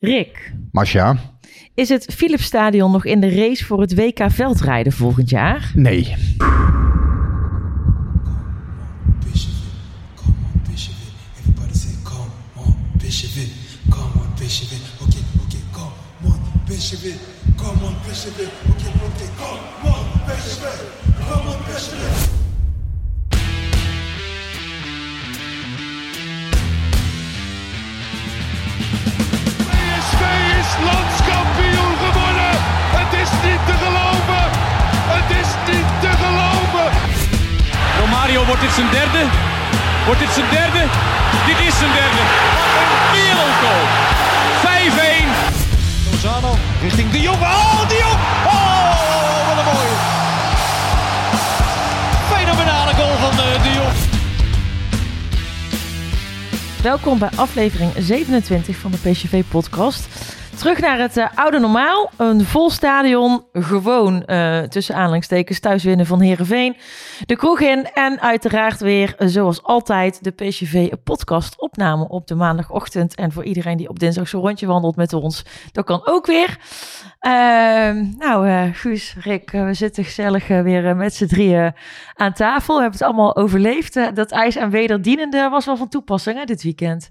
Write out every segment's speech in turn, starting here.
Rick, Masja? is het Philipsstadion nog in de race voor het WK veldrijden volgend jaar? Nee. Come on, landskampioen geworden. Het is niet te geloven. Het is niet te geloven. Romario, wordt dit zijn derde? Wordt dit zijn derde? Dit is zijn derde. Wat een wereldgoal. 5-1. Lozano richting De Jong. Oh, De Jong. Oh, wat een mooie. Fenomenale goal van eh, De Jong. Welkom bij aflevering 27 van de PSV-podcast. Terug naar het eh, oude normaal. Een vol stadion, gewoon eh, tussen aanhalingstekens thuis winnen van Herenveen. De kroeg in en uiteraard weer, eh, zoals altijd, de PSV-podcast opname op de maandagochtend. En voor iedereen die op dinsdag zo'n rondje wandelt met ons, dat kan ook weer. Ehm, nou, Guus, Rick, we zitten gezellig weer met z'n drieën aan tafel. We hebben het allemaal overleefd. Dat ijs en wederdienende was wel van toepassing dit weekend.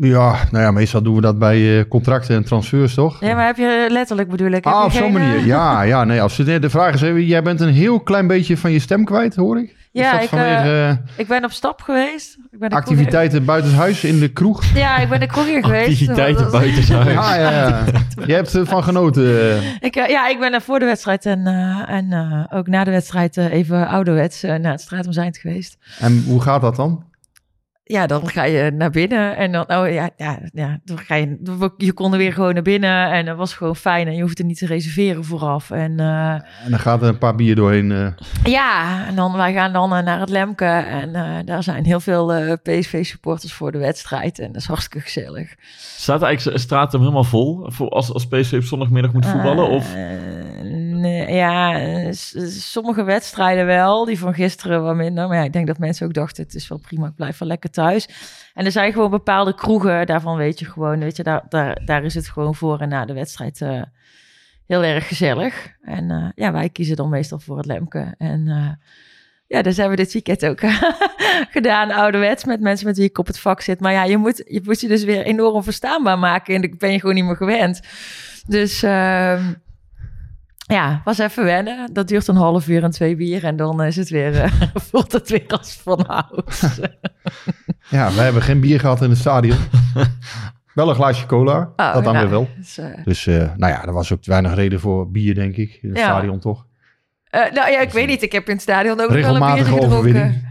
Ja, nou ja, meestal doen we dat bij eh, contracten en transfers, toch? Ja, maar heb je letterlijk bedoel ik? Heb Ah, op zo'n geen, eh, manier. Ja, ja, nee, absoluut. De vraag is even, jij bent een heel klein beetje van je stem kwijt, hoor ik. Ja, ik, vanwege eh, Ik ben op stap geweest. Ik ben activiteiten buitenshuis in de kroeg? Ja, ik ben de kroeg hier geweest. Activiteiten buitenshuis. Ja, ja, ja. Je hebt ervan genoten. Ik, ja, ik ben er voor de wedstrijd en, eh, en eh, ook na de wedstrijd even ouderwets naar het Zijnd geweest. En hoe gaat dat dan? Ja, dan ga je naar binnen en dan, oh ja, ja, ja dan ga je, je kon er weer gewoon naar binnen en dat was gewoon fijn en je hoefde niet te reserveren vooraf. En eh, En dan gaat er een paar bier doorheen. eh. ja, en dan, wij gaan dan eh, naar het Lemke en eh, daar zijn heel veel eh, PSV-supporters voor de wedstrijd en dat is hartstikke gezellig. Staat eigenlijk de straat hem helemaal vol voor als, als PSV op zondagmiddag moet voetballen? Of Eh, ja, sommige wedstrijden wel. Die van gisteren wat minder. Maar ja, ik denk dat mensen ook dachten, het is wel prima, ik blijf wel lekker thuis. En er zijn gewoon bepaalde kroegen, daarvan weet je gewoon, weet je, daar, daar, daar is het gewoon voor en na de wedstrijd eh, heel erg gezellig. En eh, ja, wij kiezen dan meestal voor het Lemke. En ja, dus hebben we dit weekend ook gedaan, ouderwets, met mensen met wie ik op het vak zit. Maar ja, je moet je, moet je dus weer enorm verstaanbaar maken en dat ben je gewoon niet meer gewend. Dus ehm, ja, was even wennen. Dat duurt een half uur en twee bier. En dan is het weer, eh, voelt het weer als van ouds. Ja, wij hebben geen bier gehad in het stadion. wel een glaasje cola, Oh, dat dan nou, weer wel. dus, eh, Dus eh, nou ja, er was ook weinig reden voor bier, denk ik. In het Ja. stadion toch? nou ja, ik weet niet. Ik heb in het stadion ook wel een biertje gedronken.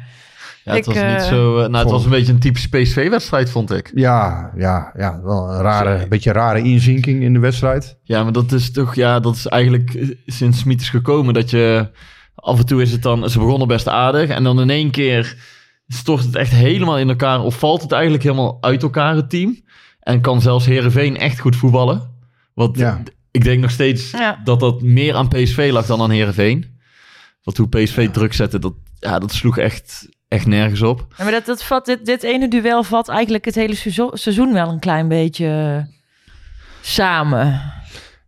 Ja, het Ik, was eh, niet zo. eh, nou, het was een beetje een typische PSV-wedstrijd, vond ik. Ja, ja, ja, wel een rare, beetje rare inzinking in de wedstrijd. Ja, maar dat is toch, ja, dat is eigenlijk eh, sinds Smit is gekomen dat je af en toe is het dan, ze begonnen best aardig en dan in één keer stort het echt helemaal in elkaar of valt het eigenlijk helemaal uit elkaar het team en kan zelfs Herenveen echt goed voetballen. Want Ja. ik denk nog steeds Ja. dat dat meer aan PSV lag dan aan Herenveen. Want hoe PSV druk zette, dat, ja, dat sloeg echt, echt nergens op. Ja, maar dat, dat vat, dit, dit ene duel vat eigenlijk het hele seizoen, wel een klein beetje samen.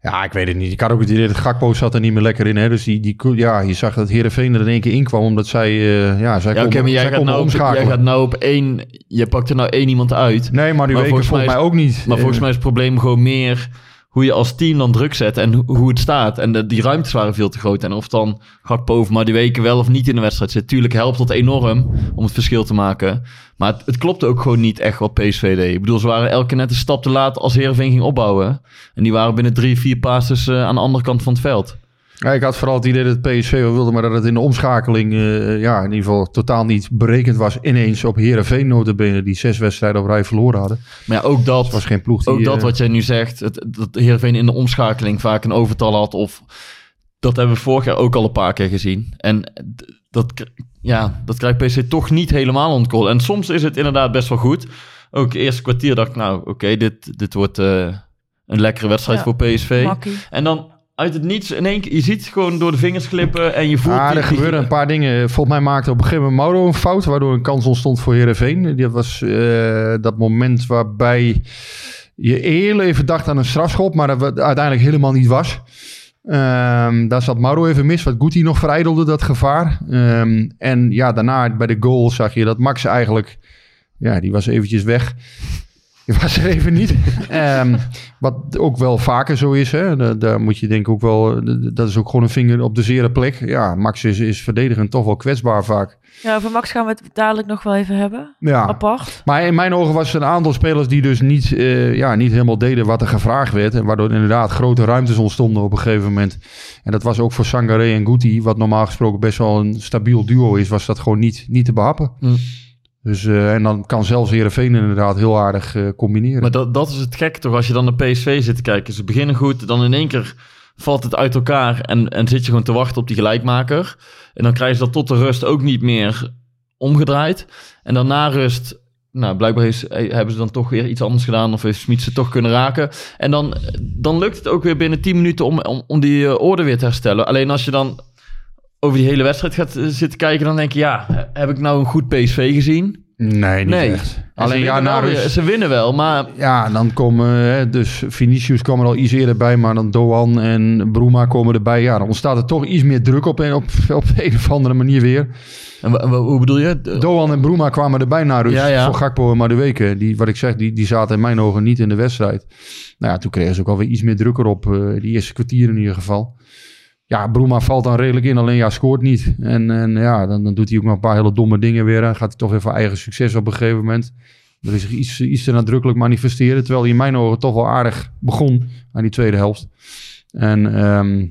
Ja, ik weet het niet. Ik had ook het idee dat Gakpo zat er niet meer lekker in. Hè? Dus die, die, ja, je zag dat Heerenveen er in één keer in kwam. Omdat zij, eh, ja, zij Ja, maar jij zij gaat, nou op, jij omschakelen. gaat nou op één, je pakt er nou één iemand uit. Nee, maar die Maar weken volgens volgens mij, ook niet. Maar volgens Eh, mij is het probleem gewoon meer hoe je als team dan druk zet en ho- hoe het staat. En de, die ruimtes waren veel te groot. En of dan Gakpo of maar die weken wel of niet in de wedstrijd zit. Tuurlijk helpt dat enorm om het verschil te maken. Maar het, het klopte ook gewoon niet echt wat PSV deed. Ik bedoel, ze waren elke net een stap te laat als Heerenveen ging opbouwen. En die waren binnen drie, vier passes eh, aan de andere kant van het veld. Ja, ik had vooral het idee dat PSV wel wilde, maar dat het in de omschakeling eh, ja, in ieder geval totaal niet berekend was. Ineens op Heerenveen notabene die zes wedstrijden op rij verloren hadden. Maar ja, ook dat... Was geen ploeg die... Ook dat eh, wat jij nu zegt, het, dat Heerenveen in de omschakeling vaak een overtal had. Of dat hebben we vorig jaar ook al een paar keer gezien. En dat, ja, dat krijgt PC toch niet helemaal onder controle. En soms is het inderdaad best wel goed. Ook eerste kwartier dacht ik, nou oké, dit, dit wordt eh, een lekkere wedstrijd Ja, voor PSV. Makkie. En dan uit het niets in één keer, je ziet gewoon door de vingers glippen en je voelt... Ah, er gebeuren een paar dingen. Volgens mij maakte op een gegeven moment Mauro een fout, waardoor een kans ontstond voor Heerenveen. Dat was eh, dat moment waarbij je heel even dacht aan een strafschop, maar dat uiteindelijk helemaal niet was. Ehm, daar zat Mauro even mis, wat Guti nog verijdelde, dat gevaar. Ehm, en ja, daarna bij de goal zag je dat Max eigenlijk... Ja, die was eventjes weg. Die was er even niet. Ehm, wat ook wel vaker zo is. Hè? Da- Daar moet je denk ik ook wel... Dat is ook gewoon een vinger op de zere plek. Ja, Max is, is verdedigend toch wel kwetsbaar vaak. Ja, over Max gaan we het dadelijk nog wel even hebben. Ja. Apart. Maar in mijn ogen was er een aantal spelers die dus niet, eh, ja, niet helemaal deden wat er gevraagd werd. En waardoor inderdaad grote ruimtes ontstonden op een gegeven moment. En dat was ook voor Sangaré en Guti, wat normaal gesproken best wel een stabiel duo is, was dat gewoon niet, niet te behappen. Mm. Dus, eh, en dan kan zelfs Heerenveen inderdaad heel aardig eh, combineren. Maar dat, dat is het gek toch, als je dan naar PSV zit te kijken. Ze beginnen goed, dan in één keer valt het uit elkaar en, en zit je gewoon te wachten op die gelijkmaker. En dan krijgen ze dat tot de rust ook niet meer omgedraaid. En dan na rust, nou blijkbaar eh, hebben ze dan toch weer iets anders gedaan of heeft Smit ze toch kunnen raken. En dan, dan lukt het ook weer binnen 10 minuten om, om, om die orde weer te herstellen. Alleen als je dan over die hele wedstrijd gaat eh, zitten kijken, dan denk je, ja, heb ik nou een goed PSV gezien? nee, niet nee. echt. En ze Alleen ja, weer- rust. Ze winnen wel, maar Ja, dan komen, dus Vinicius kwam er al iets eerder bij, maar dan Doan en Bruma komen erbij. Ja, dan ontstaat er toch iets meer druk op, een- op, op een of andere manier weer. En hoe bedoel je? Doan en Bruma kwamen erbij na rust Ja, ja. voor Gakpo en Madueke. Die, wat ik zeg, die, die zaten in mijn ogen niet in de wedstrijd. Nou ja, toen kregen ze ook alweer iets meer druk erop. eh, die eerste kwartier in ieder geval. Ja, Bruma valt dan redelijk in, alleen ja, scoort niet. En, en ja, dan, dan doet hij ook nog een paar hele domme dingen weer. En gaat hij toch weer voor eigen succes op een gegeven moment. Dat is zich iets, iets te nadrukkelijk manifesteren. Terwijl hij in mijn ogen toch wel aardig begon aan die tweede helft. En ehm,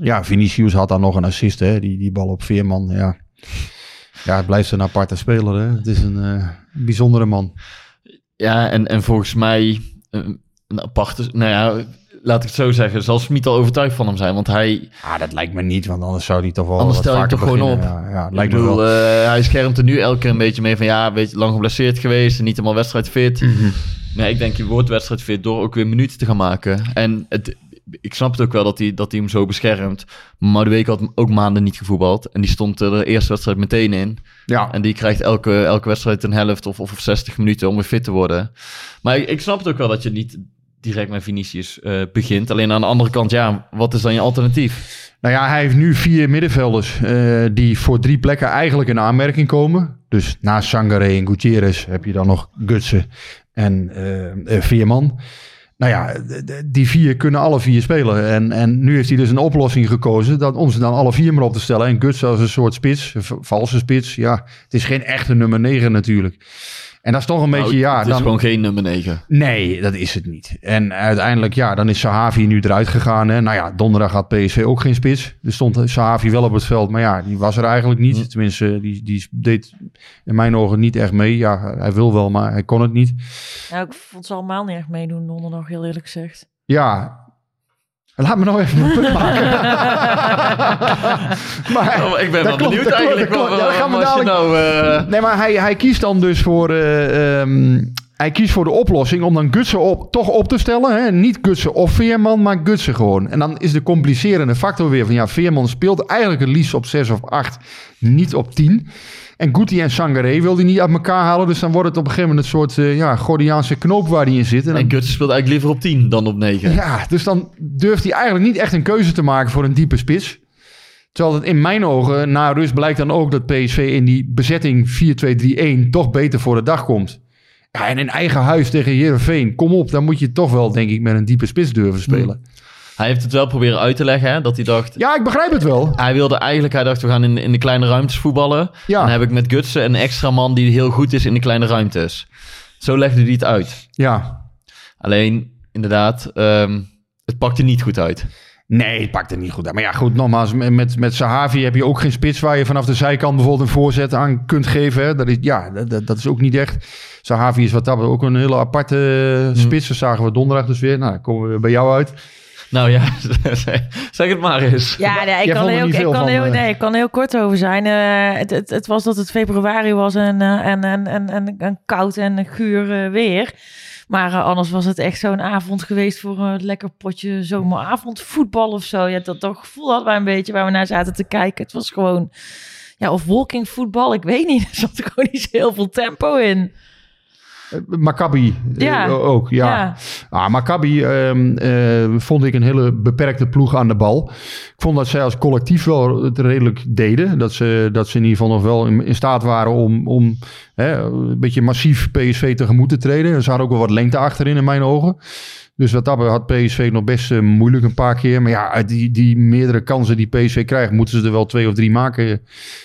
ja, Vinicius had dan nog een assist, hè? Die, die bal op Veerman. Ja. ja, het blijft een aparte speler. Hè? Het is een eh, bijzondere man. Ja, en, en volgens mij eh, een aparte... Nou ja, laat ik het zo zeggen. Zal Smit al overtuigd van hem zijn? Want hij... Ah, dat lijkt me niet, want anders zou hij toch wel Anders stel je toch gewoon beginnen. Ja, lijkt me bedoel, wel. eh, hij schermt er nu elke keer een beetje mee van... Ja, weet je, lang geblesseerd geweest. En niet helemaal wedstrijdfit. Mhm. Nee, ik denk je wordt wedstrijdfit door ook weer minuten te gaan maken. En het, ik snap het ook wel dat hij, dat hij hem zo beschermt. Maar de week had hem ook maanden niet gevoetbald. En die stond er de eerste wedstrijd meteen in. ja, En die krijgt elke, elke wedstrijd een helft of, of 60 minuten om weer fit te worden. Maar ik, ik snap het ook wel dat je niet direct met Vinicius eh, begint. Alleen aan de andere kant, ja, wat is dan je alternatief? Nou ja, hij heeft nu vier middenvelders eh, die voor drie plekken eigenlijk in aanmerking komen. Dus naast Sangaré en Gutierrez heb je dan nog Gutsen en eh, Veerman. Nou ja, die vier kunnen alle vier spelen. En, en nu heeft hij dus een oplossing gekozen dat, om ze dan alle vier maar op te stellen. En Gutsen als een soort spits, een valse spits. Ja, het is geen echte nummer 9 natuurlijk. En dat is toch een beetje, Nou, ja... het is dan, gewoon geen nummer 9. Nee, dat is het niet. En uiteindelijk, ja, dan is Sahavi nu eruit gegaan. Hè. Nou ja, donderdag had PSV ook geen spits. Er stond Sahavi wel op het veld, maar ja, die was er eigenlijk niet. Hm. Tenminste, die, die deed in mijn ogen niet echt mee. Ja, hij wil wel, maar hij kon het niet. Nou, ik vond ze allemaal niet echt meedoen donderdag, heel eerlijk gezegd. Ja, laat me nou even mijn punt maken. maar, Oh, ik ben wel klopt, benieuwd dat klopt, eigenlijk. dat klopt. wat- Ja, dat gaan we nou... eh, Nee, maar hij, hij kiest dan dus voor. eh, ehm, hij kiest voor de oplossing om dan Gutsen op, toch op te stellen. Hè? Niet Gutsen of Veerman, maar Gutsen gewoon. En dan is de complicerende factor weer van ja, Veerman speelt eigenlijk het liefst op 6 of 8, niet op 10. En Guti en Sangaré wil hij niet uit elkaar halen. Dus dan wordt het op een gegeven moment een soort eh, ja, Gordiaanse knoop waar hij in zit. En dan- en Gutsen speelt eigenlijk liever op 10 dan op 9. ja, dus dan durft hij eigenlijk niet echt een keuze te maken voor een diepe spits. Terwijl het in mijn ogen, na rust blijkt dan ook dat PSV in die bezetting 4-2-3-1 toch beter voor de dag komt. Ja, en in eigen huis tegen Heerenveen, kom op, dan moet je toch wel, denk ik, met een diepe spits durven spelen. Hij heeft het wel proberen uit te leggen, hè, dat hij dacht... Ja, ik begrijp het wel. Hij wilde eigenlijk, hij dacht we gaan in, in de kleine ruimtes voetballen. Ja. En dan heb ik met Gutsen een extra man die heel goed is in de kleine ruimtes. Zo legde hij het uit. Ja. Alleen, inderdaad, ehm, het pakte niet goed uit. Nee, het pakt er niet goed uit. Maar ja, goed, nogmaals, met, met, Sahavi heb je ook geen spits waar je vanaf de zijkant bijvoorbeeld een voorzet aan kunt geven. Hè. Dat, is, ja, dat, dat is ook niet echt. Sahavi is wat dat betreft ook een hele aparte uh, spits. Dat zagen we donderdag dus weer. Nou, dan komen we bij jou uit. Nou ja, zeg het maar eens. Ja, nee, ik, Jij kan er heel, ik, kan van, heel, eh. nee, ik kan heel kort over zijn. Eh, het, het, het was dat het februari was en, eh, en, en, en, en, en koud en guur weer. Maar eh, anders was het echt zo'n avond geweest voor een lekker potje zomeravond voetbal of zo. Ja, dat, dat gevoel hadden wij een beetje waar we naar zaten te kijken. Het was gewoon, ja, of walking voetbal, ik weet niet. Er zat er gewoon niet zo heel veel tempo in. Eh, Maccabi eh, Ja. ook, ja. Ja. Ah, Maccabi ehm, eh, vond ik een hele beperkte ploeg aan de bal. Ik vond dat zij als collectief wel het redelijk deden. Dat ze, dat ze in ieder geval nog wel in, in staat waren om, om hè, een beetje massief PSV tegemoet te treden. Ze hadden ook wel wat lengte achterin in mijn ogen. Dus wat dat had PSV nog best moeilijk een paar keer. Maar ja, uit die, die meerdere kansen die PSV krijgt, moeten ze er wel twee of drie maken.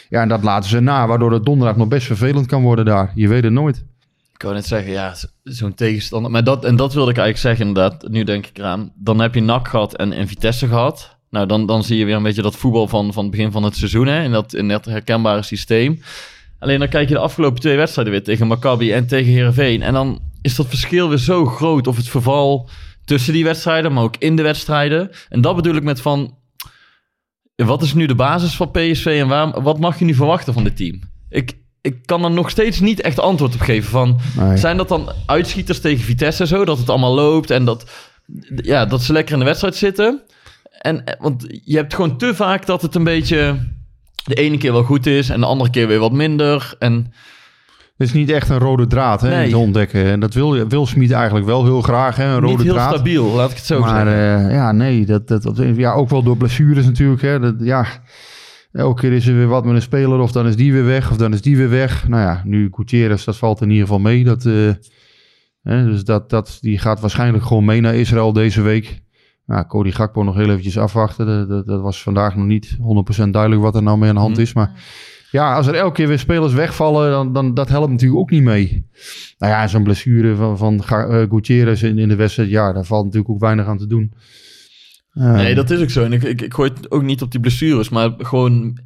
Ja, en dat laten ze na, waardoor het donderdag nog best vervelend kan worden daar. Je weet het nooit. Ik wou net zeggen, ja, zo- zo'n tegenstander. Maar dat, en dat wilde ik eigenlijk zeggen inderdaad. Nu denk ik eraan. Dan heb je NAC gehad en, en Vitesse gehad. Nou, dan, dan zie je weer een beetje dat voetbal van, van het begin van het seizoen. Hè, in, dat, in dat herkenbare systeem. Alleen dan kijk je de afgelopen twee wedstrijden weer tegen Maccabi en tegen Heerenveen. En dan is dat verschil weer zo groot. Of het verval tussen die wedstrijden, maar ook in de wedstrijden. En dat bedoel ik met van... Wat is nu de basis van PSV en waar, wat mag je nu verwachten van dit team? Ik, ik kan er nog steeds niet echt antwoord op geven van... Nee. Zijn dat dan uitschieters tegen Vitesse en zo? Dat het allemaal loopt en dat, ja, dat ze lekker in de wedstrijd zitten? En, eh, want je hebt gewoon te vaak dat het een beetje... De ene keer wel goed is en de andere keer weer wat minder. En Het is niet echt een rode draad hè, Nee. te ontdekken. En dat wil, wil Smit eigenlijk wel heel graag, hè, een rode niet heel draad. stabiel, laat ik het zo maar zeggen. eh, ja, nee, dat, dat, dat- ja, ook wel door blessures natuurlijk. Hè, dat, ja, elke keer is er weer wat met een speler of dan is die weer weg of dan is die weer weg. Nou ja, nu Gutierrez, dat valt in ieder geval mee. Dat, eh, hè, dus dat, dat, die gaat waarschijnlijk gewoon mee naar Israël deze week. Nou, Cody Gakpo nog heel eventjes afwachten. Dat, dat, dat was vandaag nog niet 100% duidelijk wat er nou mee aan de hand is. Maar ja, als er elke keer weer spelers wegvallen, dan, dan dat helpt natuurlijk ook niet mee. Nou ja, zo'n blessure van, van eh, Gutierrez in, in de wedstrijd, ja, daar valt natuurlijk ook weinig aan te doen. Eh, Nee, dat is ook zo. En ik, ik, ik gooi het ook niet op die blessures, maar gewoon...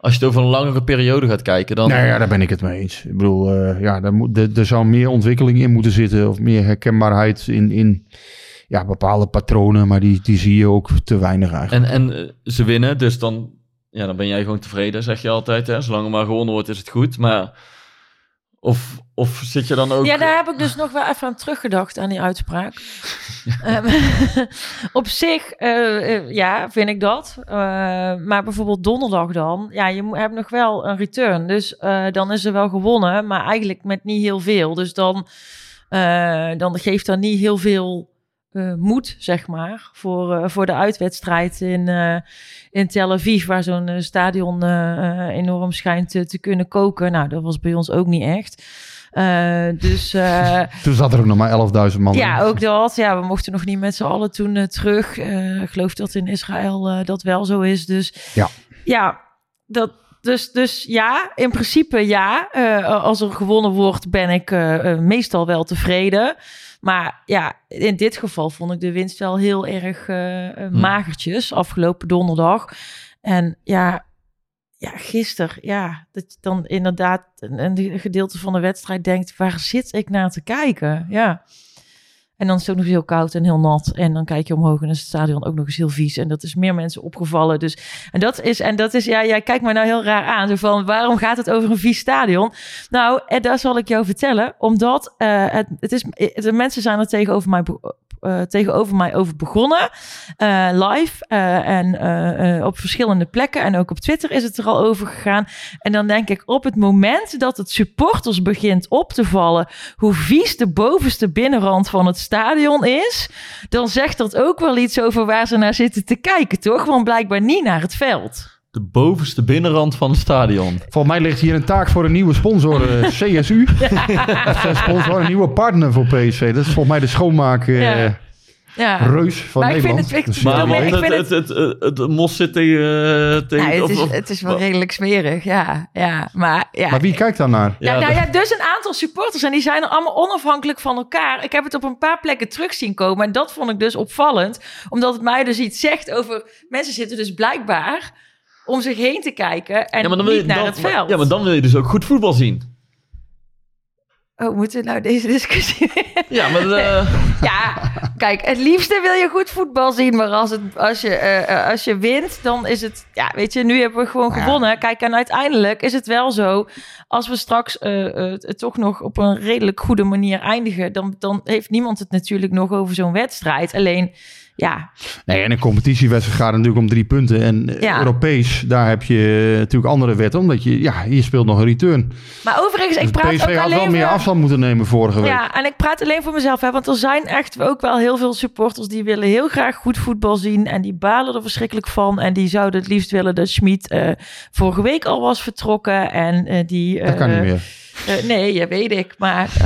Als je het over een langere periode gaat kijken, dan... Nou ja, daar ben ik het mee eens. Ik bedoel, eh, ja, daar moet, er, er zou meer ontwikkeling in moeten zitten. Of meer herkenbaarheid in, in ja, bepaalde patronen. Maar die, die zie je ook te weinig eigenlijk. En, en eh, ze winnen, dus dan, ja, dan ben jij gewoon tevreden, zeg je altijd. Hè? Zolang er maar gewonnen wordt, is het goed. Maar of, of zit je dan ook... Ja, daar heb ik dus nog wel even aan teruggedacht aan die uitspraak. Ehm, op zich, eh, eh, ja, vind ik dat. Eh, maar bijvoorbeeld donderdag dan, ja, je hebt nog wel een return. Dus eh, dan is er wel gewonnen, maar eigenlijk met niet heel veel. Dus dan, dan geeft dat niet heel veel eh, moed, zeg maar, voor, eh, voor de uitwedstrijd in, eh, in Tel Aviv, waar zo'n stadion enorm schijnt te, kunnen koken. Nou, dat was bij ons ook niet echt. Dus Toen zat er ook nog maar 11.000 man. in. ja, ook dat. Ja, we mochten nog niet met z'n allen toen terug. Ik geloof dat in Israël dat wel zo is. Dus Ja. ja, dat, dus, dus ja, in principe ja. Als er gewonnen wordt, ben ik meestal wel tevreden. Maar ja, in dit geval vond ik de winst wel heel erg eh, eh, Hm. magertjes afgelopen donderdag. En ja, ja, gisteren, ja, dat je dan inderdaad een, een gedeelte van de wedstrijd denkt, waar zit ik naar te kijken? Ja. En dan is het ook nog eens heel koud en heel nat. En dan kijk je omhoog en is het stadion ook nog eens heel vies. En dat is meer mensen opgevallen. Dus, en dat is, en dat is, ja, jij kijkt me nou heel raar aan. Zo van, waarom gaat het over een vies stadion? Nou, en daar zal ik jou vertellen. Omdat eh, het, het is, de mensen zijn er tegenover mij, eh, tegenover mij over begonnen. eh, live eh, en eh, eh, op verschillende plekken. En ook op Twitter is het er al over gegaan. En dan denk ik, op het moment dat het supporters begint op te vallen... hoe vies de bovenste binnenrand van het stadion is... dan zegt dat ook wel iets over waar ze naar zitten te kijken, toch? Want blijkbaar niet naar het veld. De bovenste binnenrand van het stadion. Volgens mij ligt hier een taak voor een nieuwe sponsor, CSU. Dat is een sponsor, een nieuwe partner voor PSV. Dat is volgens mij de schoonmaak eh, Ja. Ja. reus van Maar ik vind Nederland. het- ik- Maar- ik het, vind het, het, het, het mos zit tegen... eh, tegen Ja, het, of- is, of- het is wel redelijk smerig, ja. ja maar ja, maar wie kijkt daar naar? Ja, Ja, nou dat- ja, dus een aantal supporters en die zijn er allemaal onafhankelijk van elkaar. Ik heb het op een paar plekken terug zien komen en dat vond ik dus opvallend, omdat het mij dus iets zegt over mensen zitten dus blijkbaar om zich heen te kijken en ja, maar dan wil je, niet naar dan, het veld. Ja, maar dan wil je dus ook goed voetbal zien. Oh, moeten we nou deze discussie? Ja, maar... eh, ja, kijk, het liefste wil je goed voetbal zien, maar als, het, als, je, eh, eh, als je wint, dan is het, ja, weet je, nu hebben we gewoon gewonnen. Kijk, en uiteindelijk is het wel zo, als we straks het toch nog op een redelijk goede manier eindigen, dan, dan heeft niemand het natuurlijk nog over zo'n wedstrijd. Alleen, ja, Nee, en een competitiewedstrijd gaat natuurlijk om drie punten. En eh, Ja. Europees, daar heb je eh, natuurlijk andere wetten. Omdat je, ja, je speelt nog een return. maar overigens, ik Dus praat PSV ook had alleen wel meer voor- afstand moeten nemen vorige week. Ja, en ik praat alleen voor mezelf, hè, want er zijn echt ook wel heel veel supporters die willen heel graag goed voetbal zien en die balen er verschrikkelijk van en die zouden het liefst willen dat Schmid eh, vorige week al was vertrokken en eh, die... Dat kan niet meer. eh, nee, ja, weet ik, maar...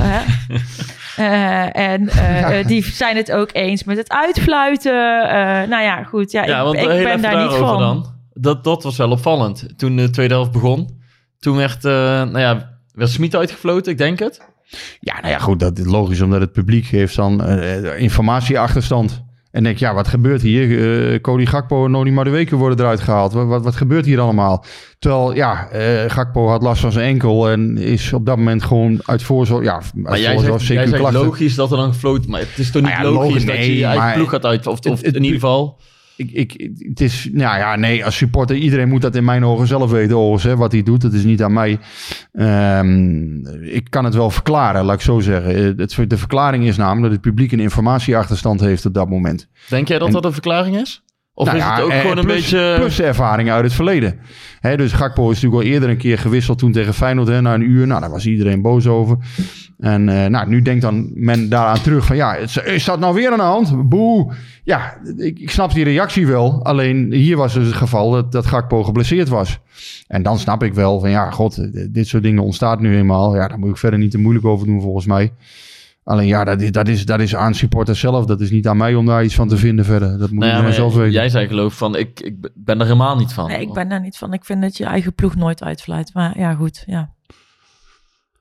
eh, en eh, eh, die zijn het ook eens met het uitfluiten. Eh, nou ja, goed. Ja, Ja, ik, want ik heel ben even daar niet van. dan. Dat, dat was wel opvallend. Toen de tweede helft begon, toen werd, eh nou ja, werd Smit uitgefloten, ik denk het. Ja, nou ja, goed, dat is logisch, omdat het publiek heeft dan informatieachterstand. En denk, ja, wat gebeurt hier? Eh Cody Gakpo en Noni Madueke worden eruit gehaald. Wat, wat, wat gebeurt hier allemaal? Terwijl, ja, eh, Gakpo had last van zijn enkel en is op dat moment gewoon uit voorzorg... Ja, Maar uit jij voorzorg zegt, jij zegt logisch dat er dan gefloten... Maar het is toch niet Nou ja, logisch dat je je eigen maar ploeg gaat uit... Of, of het- het- in ieder geval... Ik, ik, het is, nou ja, nee, als supporter, iedereen moet dat in mijn ogen zelf weten, Oors, hè, wat hij doet. Dat is niet aan mij. Ehm, ik kan het wel verklaren, laat ik zo zeggen. Eh, Het, de verklaring is namelijk dat het publiek een informatieachterstand heeft op dat moment. Denk jij dat En- dat een verklaring is? Of Nou is ja, het ook eh, gewoon een beetje... Plus de ervaringen uit het verleden. Hè, dus Gakpo is natuurlijk al eerder een keer gewisseld toen tegen Feyenoord hè, na een uur. Nou, daar was iedereen boos over. En eh, nou, nu denkt dan men daaraan terug van ja, is, dat nou weer aan de hand? Boe. Ja, ik, ik snap die reactie wel. Alleen hier was dus het geval dat, dat Gakpo geblesseerd was. En dan snap ik wel van ja, god, dit soort dingen ontstaat nu eenmaal. Ja, daar moet ik verder niet te moeilijk over doen volgens mij. Alleen ja, dat is, dat is, dat is aan supporters zelf. Dat is niet aan mij om daar iets van te vinden verder. Dat moet Nou ja, iedereen zelf weten. jij zei geloof van, ik, ik ben er helemaal niet van. Nee, ik ben daar niet van. Ik vind dat je eigen ploeg nooit uitfluit. Maar ja, goed. Ja.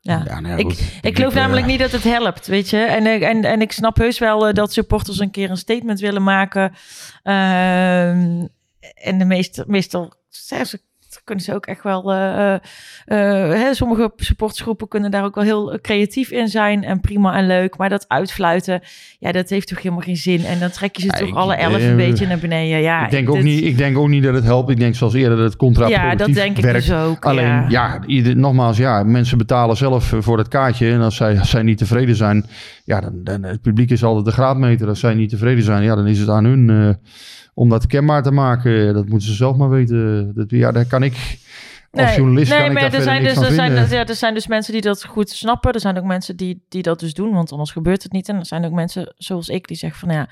Ja. Ja, nou ja, ik, goed. ik geloof eh, namelijk niet dat het helpt, weet je. En, eh, en, en ik snap heus wel eh, dat supporters een keer een statement willen maken. Ehm, en de meeste, meestal zeggen ze, kunnen ze ook echt wel... eh, eh, eh, hè, sommige supportersgroepen kunnen daar ook wel heel creatief in zijn. En prima en leuk. Maar dat uitfluiten, ja, dat heeft toch helemaal geen zin. En dan trek je ze Ja, toch ik- alle elf een beetje naar beneden. Ja, ik, denk ook niet, ik denk ook niet dat het helpt. Ik denk zoals eerder dat het contraproductief Ja, dat denk ik werkt. dus ook. Alleen, ja. ja, ieder, nogmaals, ja, mensen betalen zelf voor het kaartje. En als zij, als zij niet tevreden zijn, ja, dan, dan het publiek is altijd de graadmeter. Als zij niet tevreden zijn, ja, dan is het aan hun om dat kenbaar te maken. Dat moeten ze zelf maar weten. Dat, ja, daar kan ik als journalist nee, kan ik maar daar er zijn, dus, er, zijn, dus- ja, er zijn dus mensen die dat goed snappen. Er zijn ook mensen die, die dat dus doen, want anders gebeurt het niet. En er zijn ook mensen zoals ik die zeggen van ja,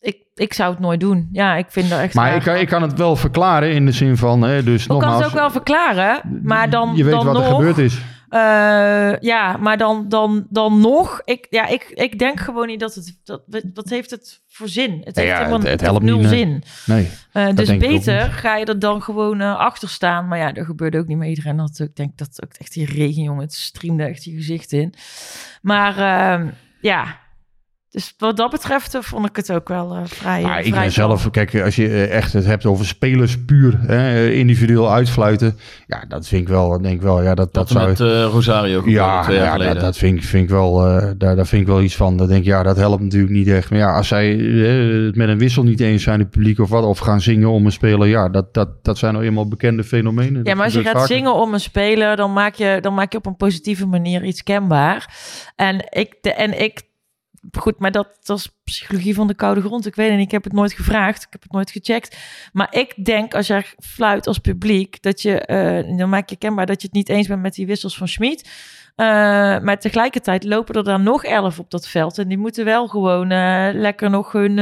ik, ik zou het nooit doen. Ja, ik vind dat echt. Maar ik kan, ik kan het wel verklaren in de zin van, hè, dus Ik kan het ook wel verklaren, maar dan, je weet dan wat nog, er gebeurd is. Eh, ja, maar dan, dan, dan nog. Ik, ja, ik, ik denk gewoon niet dat het. Dat, wat heeft het voor zin? Het Nee, heeft ja, helemaal het- het helpt nul niet, zin. Nee. Eh, dus beter ga je er dan gewoon eh, achter staan. Maar ja, dat gebeurde ook niet met iedereen. Dat, ik denk dat ook echt die regen, jongen, het streamde echt je gezicht in. Maar ehm, ja, dus wat dat betreft eh, vond ik het ook wel eh, vrij. Maar ik vrij ben zelf, kijk, als je eh, echt het hebt over spelers puur hè, individueel uitfluiten. Ja, dat vind ik wel, denk ik wel, ja, dat, dat Dat zou... met eh, Rosario Ja, twee jaar ja geleden. dat, dat vind, ik, vind ik wel, eh, daar, daar vind ik wel iets van. Dat denk ik, ja, dat helpt natuurlijk niet echt. Maar ja, als zij het met een wissel niet eens zijn, het publiek of wat, of gaan zingen om een speler, ja, dat, dat, dat zijn nou eenmaal bekende fenomenen. Ja, maar als je gaat vaker. zingen om een speler, dan maak je, dan maak je op een positieve manier iets kenbaar. En ik, de, en ik goed, maar dat, dat is psychologie van de koude grond. Ik weet het niet, ik heb het nooit gevraagd, ik heb het nooit gecheckt. Maar ik denk, als jij fluit als publiek, dat je, eh, dan maak je kenbaar dat je het niet eens bent met die wissels van Schmid. Eh, maar tegelijkertijd lopen er dan nog elf op dat veld. En die moeten wel gewoon eh, lekker nog hun,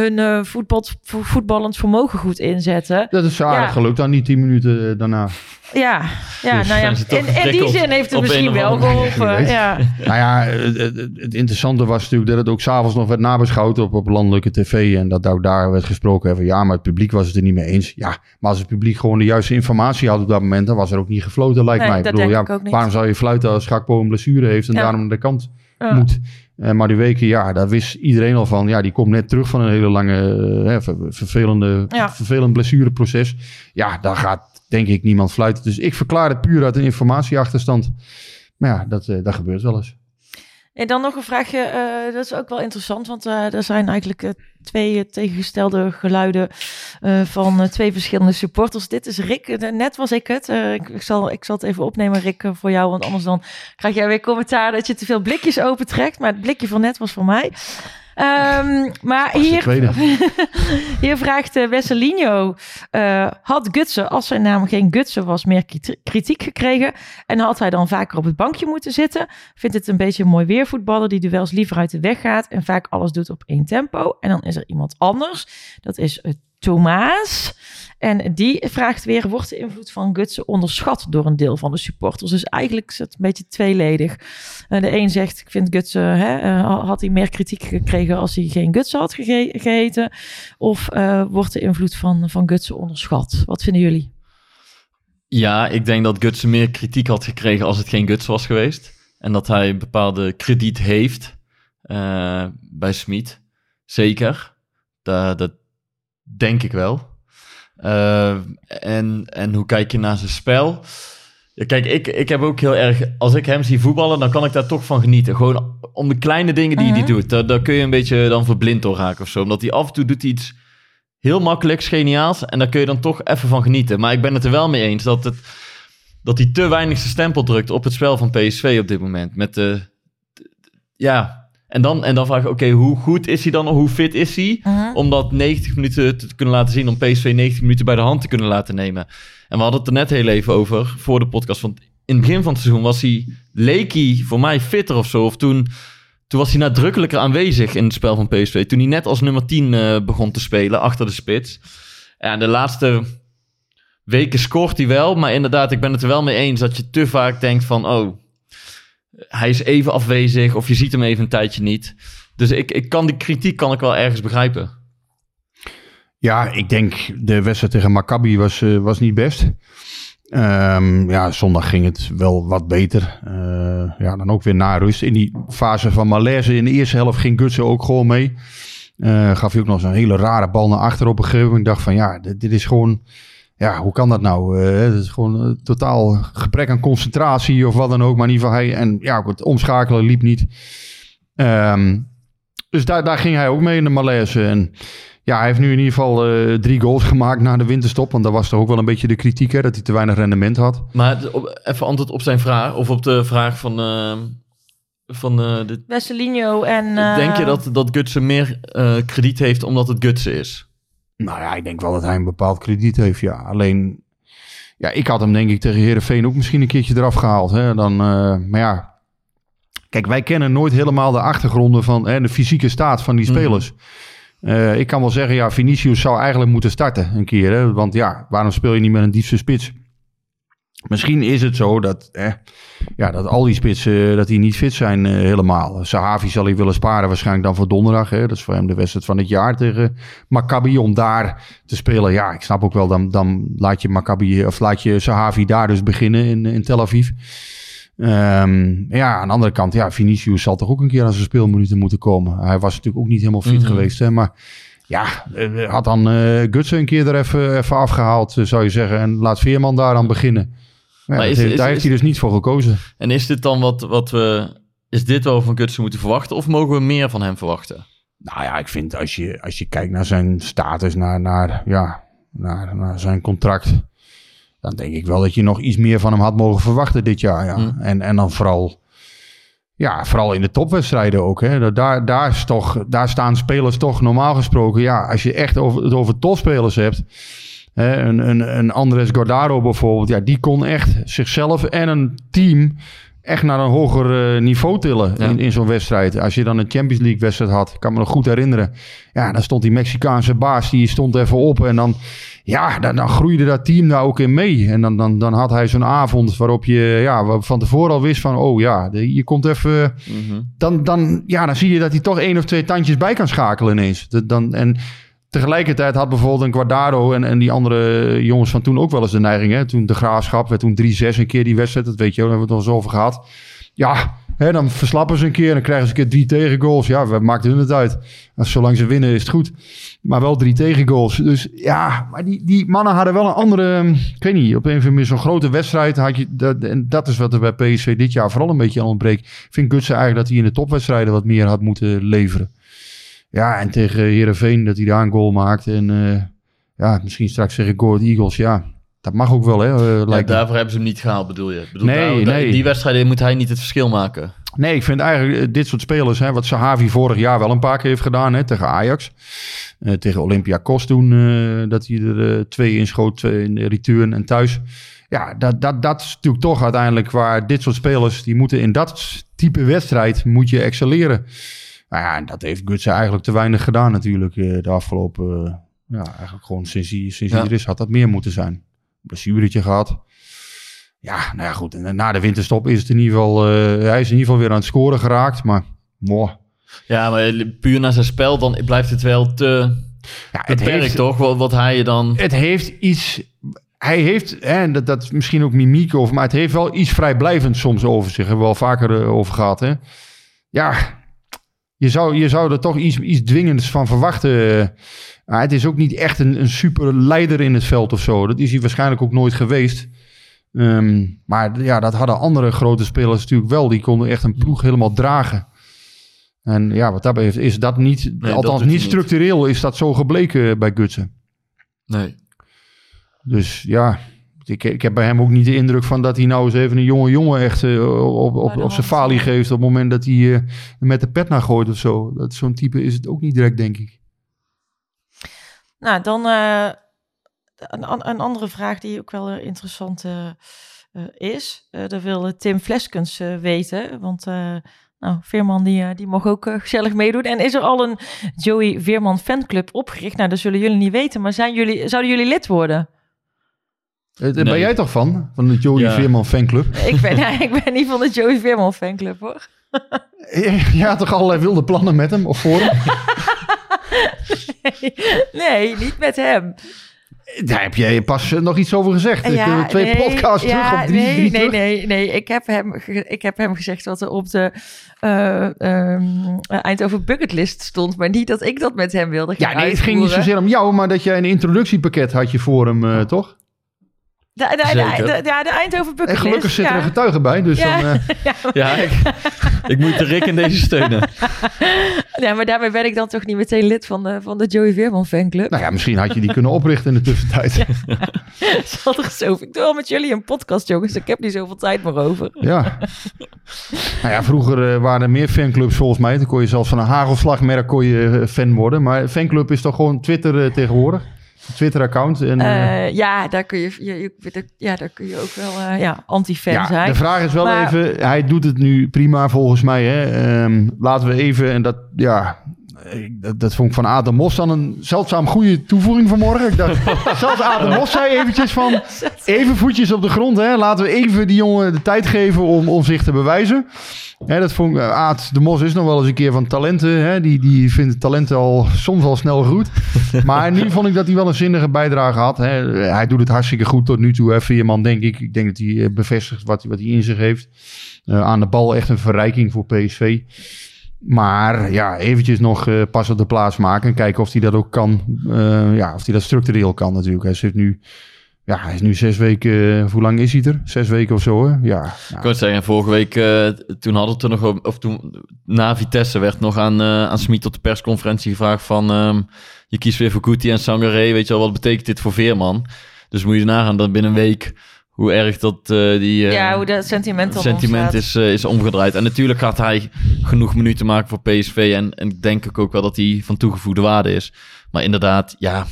hun eh, voetbal, vo- voetballend vermogen goed inzetten. Dat is aardig Ja. gelukt dan die tien minuten eh, daarna. Ja, ja Dus nou ja, in, in die zin heeft het misschien wel geholpen. Ja. Nou ja, het, het- het interessante was natuurlijk dat het ook s'avonds nog werd nabeschouwd op, op landelijke tv. En dat ook daar werd gesproken van ja, maar het publiek was het er niet mee eens. Ja, maar als het publiek gewoon de juiste informatie had op dat moment, dan was er ook niet gefloten, lijkt Nee, mij. dat ik bedoel, denk ja, ik ook niet. waarom zou je fluiten als Gakpo een blessure heeft en Ja. daarom naar de kant Ja. moet? Eh, maar die weken, ja, daar wist iedereen al van. Ja, die komt net terug van een hele lange, eh, vervelende, Ja. vervelend blessureproces. Ja, daar gaat denk ik niemand fluiten. Dus ik verklaar het puur uit een informatieachterstand. Maar ja, dat, eh, dat gebeurt wel eens. En dan nog een vraagje, eh, dat is ook wel interessant, want eh, er zijn eigenlijk eh, twee tegengestelde geluiden van twee verschillende supporters. Dit is Rick, net was ik het. Ik, ik, zal, ik zal het even opnemen, Rick, voor jou, want anders dan krijg jij weer commentaar dat je te veel blikjes opentrekt. Maar het blikje van net was voor mij. Ehm, maar hier, hier vraagt uh, Wesselinho, eh, had Gutsen, als zijn naam geen Gutsen was, meer kriti- kritiek gekregen? En had hij dan vaker op het bankje moeten zitten? Vindt het een beetje een mooi weervoetballer die duels liever uit de weg gaat en vaak alles doet op één tempo? En dan is er iemand anders, dat is uh, Thomas. En die vraagt weer, wordt de invloed van Gutsen onderschat door een deel van de supporters? Dus eigenlijk is het een beetje tweeledig. Uh, de een zegt, ik vind Gutsen, hè, uh, had hij meer kritiek gekregen als hij geen Gutsen had gege geheten? Of uh, wordt de invloed van, van Gutsen onderschat? Wat vinden jullie? Ja, ik denk dat Gutsen meer kritiek had gekregen als het geen Gutsen was geweest. En dat hij een bepaalde krediet heeft bij Smit. Zeker. Da dat denk ik wel. Uh, en, en hoe kijk je naar zijn spel? Ja, kijk, ik, ik heb ook heel erg... Als ik hem zie voetballen, dan kan ik daar toch van genieten. Gewoon om de kleine dingen die uh -huh. hij doet. Daar, daar kun je een beetje dan verblind door raken of zo. Omdat hij af en toe doet iets heel makkelijks, geniaals. En daar kun je dan toch even van genieten. Maar ik ben het er wel mee eens dat, het, dat hij te weinig zijn stempel drukt op het spel van PSV op dit moment. Met de... de ja... En dan, en dan vraag ik, oké, okay, hoe goed is hij dan? Hoe fit is hij? Uh -huh. Om dat 90 minuten te kunnen laten zien. Om PSV 90 minuten bij de hand te kunnen laten nemen. En we hadden het er net heel even over voor de podcast. Want in het begin van het seizoen was hij, leek hij voor mij fitter of zo. Of toen, toen was hij nadrukkelijker aanwezig in het spel van PSV. Toen hij net als nummer 10 uh, begon te spelen, achter de spits. En de laatste weken scoort hij wel. Maar inderdaad, ik ben het er wel mee eens dat je te vaak denkt van... oh, hij is even afwezig of je ziet hem even een tijdje niet. Dus ik, ik kan die kritiek kan ik wel ergens begrijpen. Ja, ik denk de wedstrijd tegen Maccabi was, uh, was niet best. Um, ja, zondag ging het wel wat beter. Uh, ja, dan ook weer na rust. In die fase van malaise in de eerste helft ging Gutsen ook gewoon mee. Uh, gaf hij ook nog zo'n hele rare bal naar achter op een gegeven moment. Ik dacht van ja, dit is gewoon... Ja, hoe kan dat nou? Uh, het is gewoon uh, totaal gebrek aan concentratie of wat dan ook. Maar in ieder geval hij... En ja, het omschakelen liep niet. Um, dus daar, daar ging hij ook mee in de malaise. En ja, hij heeft nu in ieder geval uh, drie goals gemaakt na de winterstop. Want dat was toch ook wel een beetje de kritiek, hè, dat hij te weinig rendement had. Maar op, even antwoord op zijn vraag, of op de vraag van... Uh, van uh, de... Wesselinho en... Denk je dat, dat Gutsen meer krediet heeft omdat het Gutsen is? Nou ja, ik denk wel dat hij een bepaald krediet heeft, ja. Alleen, ja, ik had hem denk ik tegen Heerenveen ook misschien een keertje eraf gehaald. Hè. Dan, maar ja, kijk, wij kennen nooit helemaal de achtergronden van hè, de fysieke staat van die spelers. Mm. Uh, ik kan wel zeggen, ja, Vinicius zou eigenlijk moeten starten een keer. Hè? Want ja, waarom speel je niet met een diepste spits? Misschien is het zo dat, eh, ja, dat al die spitsen uh, dat die niet fit zijn uh, helemaal. Sahavi zal hij willen sparen waarschijnlijk dan voor donderdag. Hè? Dat is voor hem de wedstrijd van het jaar tegen Maccabi om daar te spelen. Ja, ik snap ook wel, dan, dan laat je Maccabi of laat je Sahavi daar dus beginnen in, in Tel Aviv. Um, ja, aan de andere kant, ja, Vinicius zal toch ook een keer aan zijn speelminuten moeten komen. Hij was natuurlijk ook niet helemaal fit mm -hmm. geweest, hè, maar ja, had dan uh, Gutsen een keer er even, even afgehaald, zou je zeggen. En laat Veerman daar dan beginnen. Ja, maar is, heeft, is, daar is, heeft hij dus niet voor gekozen. En is dit dan wat, wat we... Is dit wel van Gutsen moeten verwachten? Of mogen we meer van hem verwachten? Nou ja, ik vind als je, als je kijkt naar zijn status, naar, naar, ja, naar, naar zijn contract... dan denk ik wel dat je nog iets meer van hem had mogen verwachten dit jaar. Ja. Mm. En, en dan vooral... Ja, vooral in de topwedstrijden ook. Hè. Daar, daar, is toch, daar staan spelers toch normaal gesproken. Ja, als je echt over, het over topspelers hebt. Hè, een, een, een Andres Gordaro bijvoorbeeld. Ja, die kon echt zichzelf en een team echt naar een hoger uh, niveau tillen ja. in, in zo'n wedstrijd. Als je dan een Champions League wedstrijd had, ik kan me nog goed herinneren. Ja, dan stond die Mexicaanse baas, die stond even op en dan... Ja, dan, dan groeide dat team daar ook in mee. En dan, dan, dan had hij zo'n avond waarop je ja, van tevoren al wist van... oh ja, je komt even... Mm -hmm. dan, dan, ja, dan zie je dat hij toch één of twee tandjes bij kan schakelen ineens. Dan, en tegelijkertijd had bijvoorbeeld een Guardado en, en die andere jongens van toen ook wel eens de neiging. Hè? Toen de Graafschap werd toen 3-6 een keer die wedstrijd. Dat weet je, daar hebben we het nog eens over gehad. Ja, hè, dan verslappen ze een keer en dan krijgen ze een keer drie tegengoals. Ja, we maakt hun het uit. Zolang ze winnen is het goed. Maar wel drie tegengoals. Dus ja, maar die, die mannen hadden wel een andere... Ik weet niet, op een of andere manier zo'n grote wedstrijd had je... Dat, en dat is wat er bij PSV dit jaar vooral een beetje aan ontbreekt. Ik vind Gutsen eigenlijk dat hij in de topwedstrijden wat meer had moeten leveren. Ja, en tegen Heerenveen dat hij daar een goal maakt. En uh, ja, misschien straks zeggen Gold Eagles. Ja, dat mag ook wel, hè? Uh, ja, daarvoor hebben ze hem niet gehaald, bedoel je? Bedoel, nee, daar, nee. Die wedstrijden moet hij niet het verschil maken. Nee, ik vind eigenlijk eh, dit soort spelers, hè, wat Sahavi vorig jaar wel een paar keer heeft gedaan hè, tegen Ajax. Eh, tegen Olympiakos toen, eh, dat hij er eh, twee inschoot, twee in de return en thuis. Ja, dat, dat, dat is natuurlijk toch uiteindelijk waar dit soort spelers, die moeten in dat type wedstrijd, moet je excelleren. Nou ja, en dat heeft Gutsen eigenlijk te weinig gedaan natuurlijk eh, de afgelopen, eh, ja, eigenlijk gewoon sinds hij, sinds hij er is, had dat meer moeten zijn. Blessuretje gehad. Ja, nou ja, goed. En na de winterstop is het in ieder geval, eh, hij is in ieder geval weer aan het scoren geraakt, maar moh. Ja, maar puur naar zijn spel, dan blijft het wel te Ja, het beperkt, heeft, toch? Wat, wat hij je dan... het heeft iets. Hij heeft, hè, en dat, dat is misschien ook mimiek over, maar het heeft wel iets vrijblijvend soms over zich. Hebben we wel vaker eh, over gehad. Hè? Ja, je zou, je zou er toch iets, iets dwingends van verwachten. Maar het is ook niet echt een, een super leider in het veld of zo. Dat is hij waarschijnlijk ook nooit geweest. Ehm, maar ja, dat hadden andere grote spelers natuurlijk wel. Die konden echt een ploeg helemaal dragen. En ja, wat dat betreft is dat niet, althans niet. structureel, is dat zo gebleken bij Gutsen. Nee. Dus ja, ik, ik heb bij hem ook niet de indruk van dat hij nou eens even een jonge jongen echt eh, op, op, op zijn falie geeft op het moment dat hij eh, met de pet naar gooit of zo. Dat Zo'n type is het ook niet direct, denk ik. Nou, dan eh, een, een andere vraag die ook wel interessant is. Dat wil Tim Fleskens weten. Want nou, Veerman die, die mag ook gezellig meedoen. En is er al een Joey Veerman fanclub opgericht? Nou, dat zullen jullie niet weten. Maar zijn jullie, zouden jullie lid worden? Eh, Ben Nee. jij toch van? Van de Joey Ja. Veerman fanclub? Ik ben, ik ben niet van de Joey Veerman fanclub hoor. Je had toch allerlei wilde plannen met hem of voor hem? Nee, niet met hem. Daar heb jij pas eh, nog iets over gezegd. Ik, eh, twee nee, podcasts ja, terug of drie, nee, drie nee, terug. nee, nee. Ik heb hem, ik heb hem gezegd wat er op de eh, ehm, eh, Eindhoven bucketlist stond. Maar niet dat ik dat met hem wilde gaan Ja, nee, het ging niet zozeer om jou, maar dat jij een introductiepakket had je voor hem, eh, toch? De, de, de, Zeker. de- ja, de Eindhoven En bucketlist. gelukkig zit er een getuige bij, dus Ja. dan... eh, Ja, ik, ik moet de Rick in deze steunen. Ja, maar daarmee ben ik dan toch niet meteen lid van de, van de Joey Veerman fanclub. nou ja, misschien had je die kunnen oprichten in de tussentijd. Zal er zo. Ik doe al met jullie een podcast, jongens. Ik heb niet zoveel tijd meer over. Ja. nou ja, vroeger eh, waren er meer fanclubs volgens mij. Dan kon je zelfs van een hagelslagmerk kon je, eh, fan worden. Maar fanclub is toch gewoon Twitter eh, tegenwoordig? Twitter-account. En, eh, Eh, ja, daar kun je, je, je- ja, daar kun je ook wel eh, ja, anti-fan ja, zijn. de vraag is wel Maar- even... Hij doet het nu prima volgens mij. Hè? Ehm, laten we even... En dat, ja, dat, dat vond ik van Adam Mos dan een zeldzaam goede toevoeging vanmorgen. Ik dacht, zelfs Adam Mos zei eventjes van... Even voetjes op de grond. Hè? Laten we even die jongen de tijd geven om, om zich te bewijzen. Hè, dat vond ik, eh, Aad de Mos is nog wel eens een keer van talenten. Hè? Die, die vindt talenten al soms al snel goed. Maar nu vond ik dat hij wel een zinnige bijdrage had. Hè? Hij doet het hartstikke goed tot nu toe. Hè? Veerman, denk ik. Ik denk dat hij eh, bevestigt wat, hij- wat hij in zich heeft. Eh, aan de bal echt een verrijking voor PSV. Maar ja, eventjes nog eh, pas op de plaats maken. En kijken of hij dat ook kan. Eh, ja, of hij dat structureel kan natuurlijk. Hij zit nu... Ja, hij is nu zes weken... eh, hoe lang is hij er? Zes weken of zo, hè? Ja. Ik kan zeggen, vorige week, toen hadden we nog of toen, na Vitesse werd nog aan, aan Smit op de persconferentie gevraagd van, ehm, je kiest weer voor Kuti en Sangaré, weet je wel, wat betekent dit voor Veerman? Dus moet je nagaan dat binnen een week, hoe erg dat eh, die eh, ja, hoe dat sentiment sentiment is, eh, is omgedraaid. En natuurlijk gaat hij genoeg minuten maken voor PSV en, en denk ik ook wel dat hij van toegevoegde waarde is. Maar inderdaad, ja,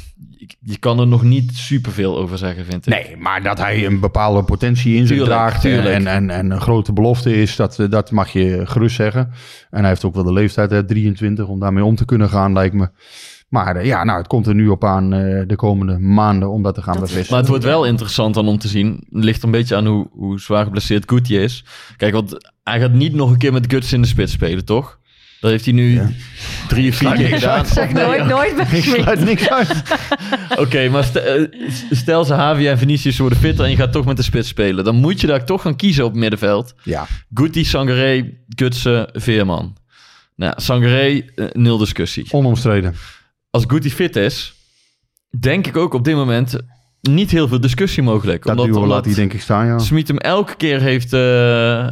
je, kan er nog niet superveel over zeggen, vind ik. Nee, maar dat hij een bepaalde potentie in zich Tuurlijk, draagt tuurlijk. En, en, en een grote belofte is, dat, dat mag je gerust zeggen. En hij heeft ook wel de leeftijd, hè, 23, om daarmee om te kunnen gaan, lijkt me. Maar eh, ja, nou, het komt er nu op aan eh, de komende maanden om dat te gaan Dat- bevestigen. Maar het wordt wel interessant dan om te zien. Het ligt een beetje aan hoe, hoe zwaar geblesseerd Guti is. Kijk, want hij gaat niet nog een keer met Guts in de spits spelen, toch? Dat heeft hij nu Ja. drie of vier keer gedaan. Zeg nooit, nooit bij Ik sluit niks uit. Oké, maar eh, stel ze Javi en Vinicius worden fitter en je gaat toch met de spits spelen. Dan moet je daar toch gaan kiezen op het middenveld. Ja, Guti, Sangaré, Gutsen, Veerman. Nou, Sangaré, nul discussie. onomstreden. Als Guti fit is, denk ik ook op dit moment niet heel veel discussie mogelijk. Dat duo laat hij denk ik staan, ja. Smit hem elke keer heeft, eh,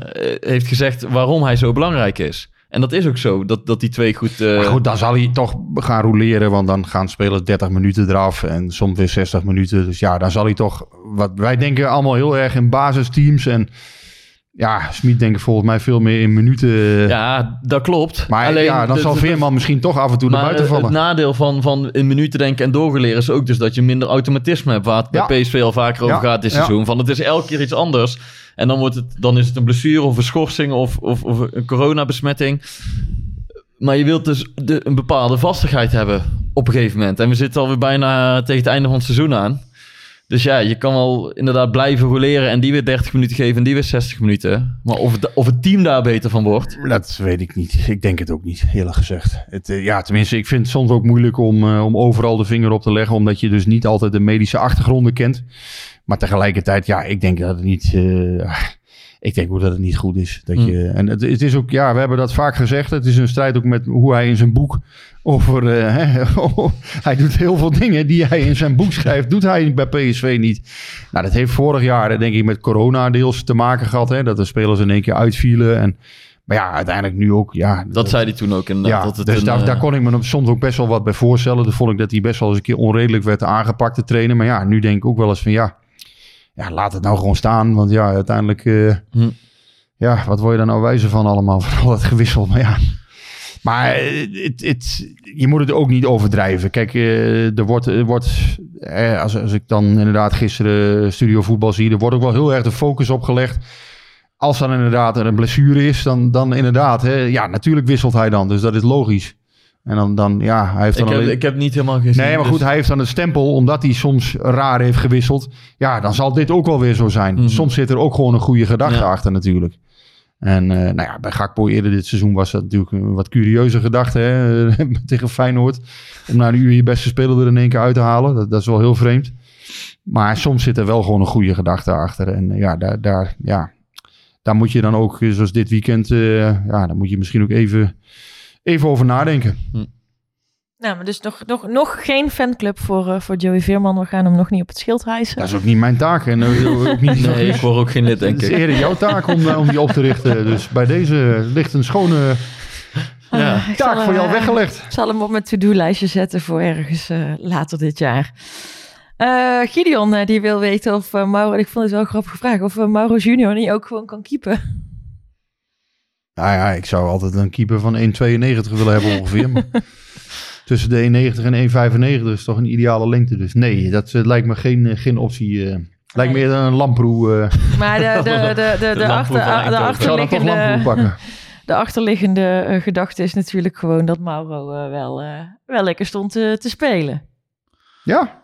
heeft gezegd waarom hij zo belangrijk is. En dat is ook zo, dat, dat die twee goed... eh, Maar goed, dan zal hij toch gaan roleren, want dan gaan spelers 30 minuten eraf en soms weer 60 minuten. Dus ja, dan zal hij toch, wat wij denken allemaal heel erg in basisteams en ja, Smit denk ik volgens mij veel meer in minuten. Ja, dat klopt. maar Alleen, ja, dan de- zal de- Veerman misschien toch af en toe naar Maar buiten het vallen. nadeel van, van in minuten denken en doorgeleren is ook dus dat je minder automatisme hebt. Waar het Ja. bij PSV al vaker over Ja, gaat dit ja. seizoen. Van het is elke keer iets anders. En dan, wordt het, dan is het een blessure of een schorsing of, of, of een coronabesmetting. Maar je wilt dus de, een bepaalde vastigheid hebben op een gegeven moment. En we zitten alweer bijna tegen het einde van het seizoen aan. Dus ja, je kan wel inderdaad blijven roleren en die weer 30 minuten geven en die weer 60 minuten. Maar of het, of het team daar beter van wordt. Dat weet ik niet. Ik denk het ook niet, eerlijk gezegd. Het, eh, ja, tenminste, ik vind het soms ook moeilijk om, eh, om overal de vinger op te leggen, omdat je dus niet altijd de medische achtergronden kent. Maar tegelijkertijd, ja, ik denk dat het niet. eh, ik denk ook dat het niet goed is. Dat Hmm. je, en het, het is ook, ja, we hebben dat vaak gezegd. Het is een strijd ook met hoe hij in zijn boek over. eh, hij doet heel veel dingen die hij in zijn boek schrijft, doet hij bij PSV niet. Nou, dat heeft vorig jaar, eh, denk ik, met corona deels te maken gehad. Hè, dat de spelers in één keer uitvielen. En, maar ja, uiteindelijk nu ook. Ja, Dat zei hij toen ook ja, dat het dus een, daar, eh, daar kon ik me soms ook best wel wat bij voorstellen. Dan vond ik dat hij best wel eens een keer onredelijk werd aangepakt te trainen. Maar ja, nu denk ik ook wel eens van ja, ja laat het nou gewoon staan. Want ja, uiteindelijk, eh, Hm. ja, wat word je daar nou wijzer van allemaal? Van al dat gewissel, maar ja. Maar eh, het, het, je moet het ook niet overdrijven. Kijk, eh, er wordt, er wordt als, als ik dan inderdaad gisteren studio voetbal zie, er wordt ook wel heel erg de focus op gelegd. Als dan inderdaad er een blessure is, dan, dan inderdaad, hè, ja, natuurlijk wisselt hij dan. Dus dat is logisch. En dan, dan ja, hij heeft dan ik, heb, alleen- ik heb niet helemaal gezien. Nee, maar goed, dus- hij heeft dan een stempel, omdat hij soms raar heeft gewisseld. Ja, dan zal dit ook wel weer zo zijn. Mhm. Soms zit er ook gewoon een goede gedachte Ja. achter natuurlijk. En eh, nou ja, bij Gakpo eerder dit seizoen was dat natuurlijk een wat curieuze gedachte hè, tegen Feyenoord. Om na een uur je beste speler er in één keer uit te halen. Dat, dat is wel heel vreemd. Maar soms zit er wel gewoon een goede gedachte achter. En eh, ja, daar, daar, ja, daar moet je dan ook, eh, zoals dit weekend, ja, daar moet je misschien ook even, even over nadenken. Nou, maar dus nog, nog, nog geen fanclub voor, eh, voor Joey Veerman. We gaan hem nog niet op het schild hijsen. Dat is ook niet mijn taak. En eh, ook niet, Nee, ik word ook geen lid, denk Het is ik. eerder jouw taak om, eh, om die op te richten. Dus bij deze ligt een schone Ja. Ah, ik zal taak voor jou eh, weggelegd. Ik zal hem op mijn to-do-lijstje zetten voor ergens eh, later dit jaar. Eh, Gideon, eh, die wil weten of eh, Mauro... Ik vond het wel een grappige vraag. Of eh, Mauro junior niet ook gewoon kan keepen. Nou ja, ik zou altijd een keeper van 1,92 willen hebben ongeveer. Maar tussen de 1,90 en 1,95 is toch een ideale lengte. Dus nee, dat eh, lijkt me geen, eh, geen optie. eh. lijkt me eerder een lamproe. eh Maar de, de, de, de, de, De achter, de, achterliggende, pakken. de achterliggende gedachte is natuurlijk gewoon dat Mauro wel, wel lekker stond te, te spelen. Ja,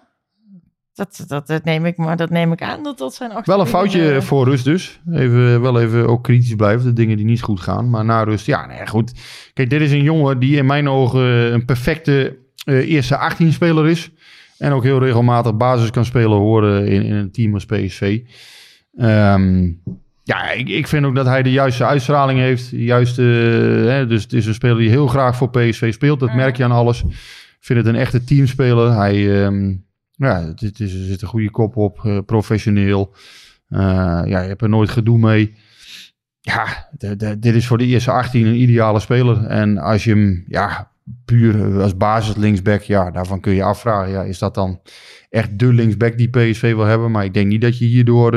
Dat, dat, dat, neem ik, maar dat neem ik aan dat dat zijn wel een foutje voor rust dus. Even, wel even ook kritisch blijven. De dingen die niet goed gaan. Maar na rust, ja, nee, goed. Kijk, dit is een jongen die in mijn ogen een perfecte eh, eerste 18-speler is. En ook heel regelmatig basis kan spelen horen in, in een team als PSV. Ehm, ja, ik, ik vind ook dat hij de juiste uitstraling heeft. De juiste, hè, dus het is een speler die heel graag voor PSV speelt. Dat Mhm. merk je aan alles. Ik vind het een echte teamspeler. Hij, ehm, ja, het is, er zit een goede kop op. eh, professioneel. Eh, ja, je hebt er nooit gedoe mee. Ja, dit is voor de eerste 18 een ideale speler. En als je hem, ja, puur eh, als basis linksback, ja, daarvan kun je afvragen. Ja, is dat dan echt de linksback die PSV wil hebben? Maar ik denk niet dat je hierdoor,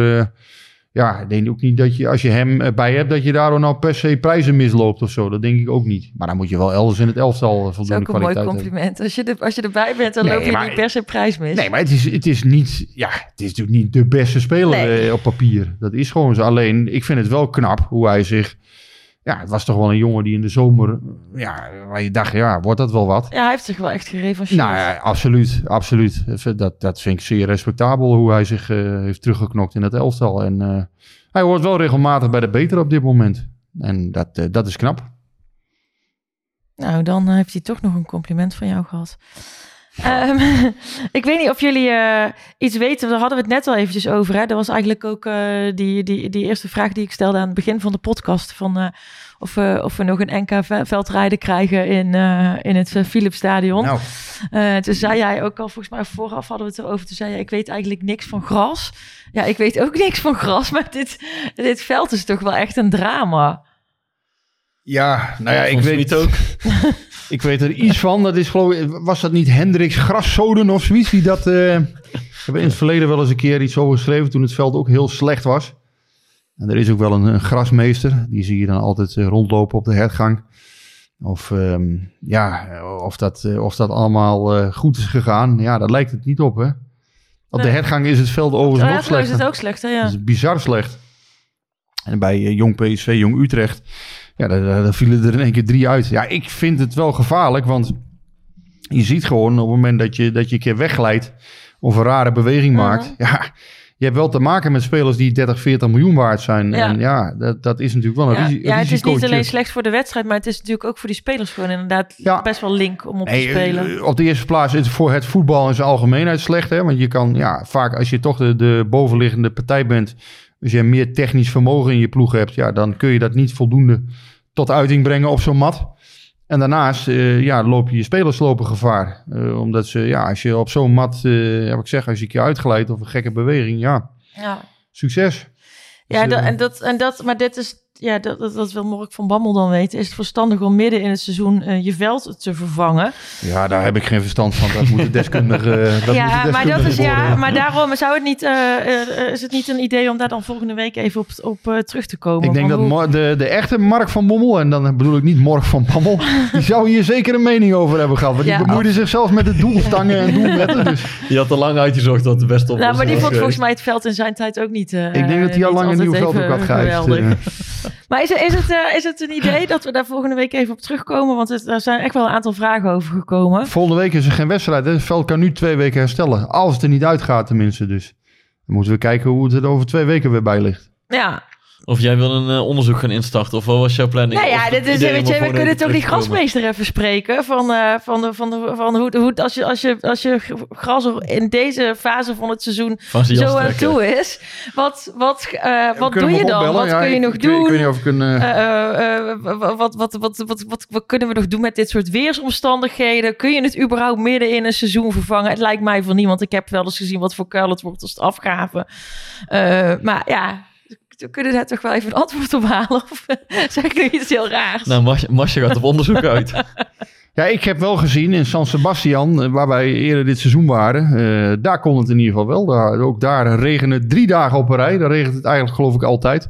ja, ik denk ook niet dat je, als je hem erbij hebt, dat je daardoor nou per se prijzen misloopt of zo. Dat denk ik ook niet. Maar dan moet je wel elders in het elftal eh, Dat is voldoende ook een mooi kwaliteit hebben. compliment. Als je, er, als je erbij bent, dan Nee, loop je maar- niet per se prijs mis. Nee, maar het is, het is niet, ja, het is natuurlijk niet de beste speler Nee. eh, op papier. Dat is gewoon zo. Alleen, ik vind het wel knap hoe hij zich, ja, het was toch wel een jongen die in de zomer, ja, waar je dacht, ja, wordt dat wel wat? Ja, hij heeft zich wel echt gerevancheerd. Nou ja, absoluut, absoluut. Dat, dat vind ik zeer respectabel hoe hij zich eh, heeft teruggeknokt in het elftal. En eh, hij hoort wel regelmatig bij de beter op dit moment. En dat, eh, dat is knap. Nou, dan heeft hij toch nog een compliment van jou gehad. Ehm, ik weet niet of jullie eh, iets weten. Daar hadden we het net al eventjes over. Hè? Dat was eigenlijk ook eh, die, die, die eerste vraag die ik stelde aan het begin van de podcast. Van, eh, of, we, of we nog een NK-veldrijden krijgen in, eh, in het uh, Philipsstadion. Nou, Eh, toen zei jij ook al, volgens mij vooraf hadden we het erover. Toen zei jij, ik weet eigenlijk niks van gras. Ja, ik weet ook niks van gras. Maar dit, dit veld is toch wel echt een drama. ja, nou ja, ik weet Smit ook. Ik weet er iets van. Dat is geloof ik, was dat niet Hendricks Grassoden of zoiets? Die dat, eh, ik heb in het verleden wel eens een keer iets over geschreven toen het veld ook heel slecht was. En er is ook wel een, een grasmeester. Die zie je dan altijd eh, rondlopen op de hertgang. Of, ehm, ja, of, dat, eh, of dat allemaal goed is gegaan. Ja, daar lijkt het niet op, hè? Op de Nee. hertgang is het veld overigens Ja, nog zo is slechter. het ook slechter, ja. Dat is bizar slecht. En bij Jong PSV, Jong Utrecht, ja, daar, vielen er in één keer drie uit. Ja, ik vind het wel gevaarlijk, want je ziet gewoon op het moment dat je, dat je een keer wegglijdt of een rare beweging Mhm. maakt, ja, je hebt wel te maken met spelers die 30, 40 miljoen waard zijn. Ja. En ja, dat, dat is natuurlijk wel een Ja, risi- ja, het is niet alleen slecht voor de wedstrijd, maar het is natuurlijk ook voor die spelers gewoon inderdaad Ja. best wel link om op Nee, te spelen. eh, op de eerste plaats is het voor het voetbal in zijn algemeenheid slecht. Hè? Want je kan ja, vaak, als je toch de, de bovenliggende partij bent, als je meer technisch vermogen in je ploeg hebt, ja, dan kun je dat niet voldoende tot uiting brengen op zo'n mat. En daarnaast eh, ja, loop je je spelers lopen gevaar. Eh, omdat ze, ja, als je op zo'n mat, eh heb ik zeg, als je een keer uitglijdt of een gekke beweging, ja, Ja, succes. ja Dus, dat, eh, en, dat, en dat, maar dit is, ja, dat, dat, dat wil Mork van Bammel dan weten. Is het verstandig om midden in het seizoen eh, je veld te vervangen? Ja, daar heb ik geen verstand van. Dat moet de deskundige. eh, dat ja, moet de maar, dat is, ja, maar daarom zou het niet, eh, is het niet een idee om daar dan volgende week even op, op eh, terug te komen. Ik denk dat hoe- de, de echte Mark van Bommel, en dan bedoel ik niet Mork van Bommel, die zou hier zeker een mening over hebben gehad. Want Ja. die bemoeide zich zelfs met de doelstangen en doelwetten. Dus Die had al lang uitgezocht dat de beste oplossing Nou, maar die was vond volgens mij het veld in zijn tijd ook niet. eh, ik denk dat hij al lang een nieuw veld ook had geëist. eh. Maar is, het- is, het, eh, is het een idee dat we daar volgende week even op terugkomen? Want het, er zijn echt wel een aantal vragen over gekomen. Volgende week is er geen wedstrijd. hè. Het veld kan nu twee weken herstellen. Als het er niet uitgaat tenminste. Dus dan moeten we kijken hoe het er over twee weken weer bij ligt. Ja, Of jij wil een eh, onderzoek gaan instarten, of wat was jouw planning? nou ja, dit is, weet je, we kunnen toch die grasmeester even spreken. Van, eh, van, de, van, de, van hoe, hoe, als, je, als, je, als je gras in deze fase van het seizoen zo aan toe is. Wat, wat, eh, wat doe je dan? opbellen. Wat Ja, kun je ik- nog ik weet- doen? Ik weet niet of ik een... eh, Eh, eh, eh, wat, wat, wat, wat, wat, wat, wat kunnen we nog doen met dit soort weersomstandigheden? Kun je het überhaupt midden in een seizoen vervangen? Het lijkt mij van niemand. Ik heb wel eens gezien wat voor kuil het wordt als het afgaven. Eh, maar ja, we kunnen daar toch wel even een antwoord op halen. Of zeg ik nu iets heel raars? Nou, Mas- Masje gaat op onderzoek uit. Ja, ik heb wel gezien in San Sebastian, eh, waar wij eerder dit seizoen waren. eh, daar kon het in ieder geval wel. Daar, ook daar regende het drie dagen op een rij. Daar regent het eigenlijk geloof ik altijd.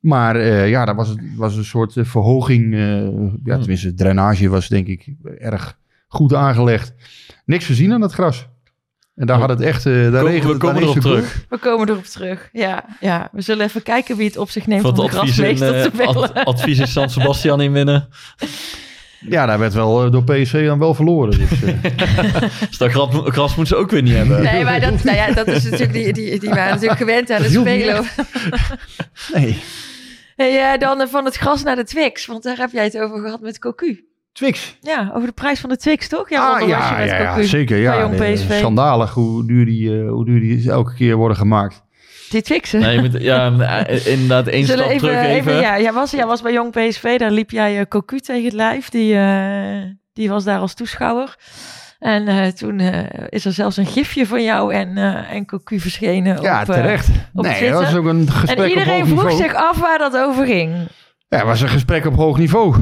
Maar eh, ja, daar was, het, was een soort eh, verhoging. eh, ja, tenminste, de drainage was denk ik erg goed aangelegd. Niks gezien aan het gras. En daar had het echt... eh daar regende we het komen erop te terug. We komen erop terug. Ja, ja, we zullen even kijken wie het op zich neemt Voor om de advies, in, grasmeester te eh, bellen. ad- advies in San Sebastian inwinnen. Ja, daar werd wel eh, door PSV dan wel verloren. Dus, Dus dat gras, gras moeten ze ook weer niet hebben. Nee, maar dat, nou ja, dat is natuurlijk, die, die, die waren natuurlijk gewend aan het spelen. nee. Hey, dan van het gras naar de Twix, want daar heb jij het over gehad met Cocu. Twix. Ja, over de prijs van de Twix, toch? Ja, ah, ja, ja, ja, zeker. Ja, Jong Nee, PSV. schandalig hoe duur, die, eh, hoe duur die elke keer worden gemaakt. Die Twixen. Nee, je moet, ja, eh, inderdaad, één Zullen stap even, terug even. even, ja, jij, was, jij was bij Jong PSV, daar liep jij eh, Cocu tegen het lijf. Die, eh, die was daar als toeschouwer. En eh, toen eh, is er zelfs een gifje van jou en, eh en Cocu verschenen. Ja, op, eh, terecht. op nee, dat was ook een gesprek en iedereen vroeg niveau. zich af waar dat over ging. Ja, het was een gesprek op hoog niveau.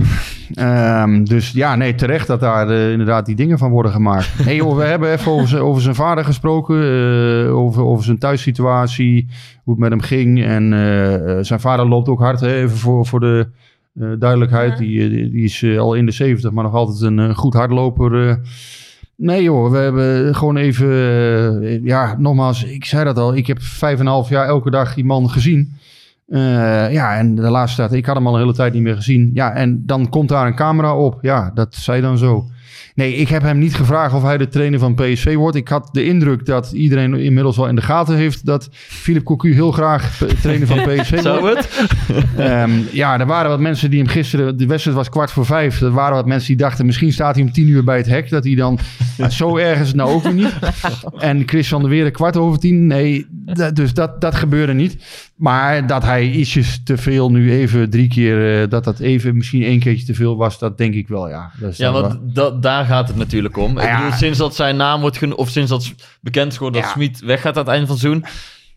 Ehm, dus ja, nee, terecht dat daar eh, inderdaad die dingen van worden gemaakt. Nee joh, we hebben even over zijn, over zijn vader gesproken. eh, over, over zijn thuissituatie. Hoe het met hem ging. En eh, zijn vader loopt ook hard. Hè, even voor, voor de duidelijkheid. Ja. Die, die, is al in de 70, maar nog altijd een goed hardloper. Nee joh, we hebben gewoon even... ja, nogmaals, ik zei dat al. Ik heb vijf en een half jaar elke dag die man gezien. Eh, ja, en de laatste tijd, ik had hem al een hele tijd niet meer gezien. Ja, en dan komt daar een camera op. Ja, dat zei dan zo. Nee, ik heb hem niet gevraagd of hij de trainer van PSV wordt. Ik had de indruk dat iedereen inmiddels wel in de gaten heeft dat Philip Cocu heel graag trainer van PSV wordt. Zou het? Ehm, ja, er waren wat mensen die hem gisteren... De wedstrijd was kwart voor vijf. Er waren wat mensen die dachten... misschien staat hij om tien uur bij het hek. Dat hij dan... Nou, zo erg is het nou ook weer niet. En Chris van der Weer kwart over tien. Nee, dat- dus dat, dat gebeurde niet. Maar dat hij ietsjes te veel nu even drie keer... eh, dat dat even misschien één keertje te veel was... dat denk ik wel, ja. Dat is Ja, want da- daar gaat het natuurlijk om. Nou ja. bedoel, sinds dat zijn naam wordt genoemd, of sinds dat bekend is geworden dat Ja. Smit weggaat aan het einde van het seizoen,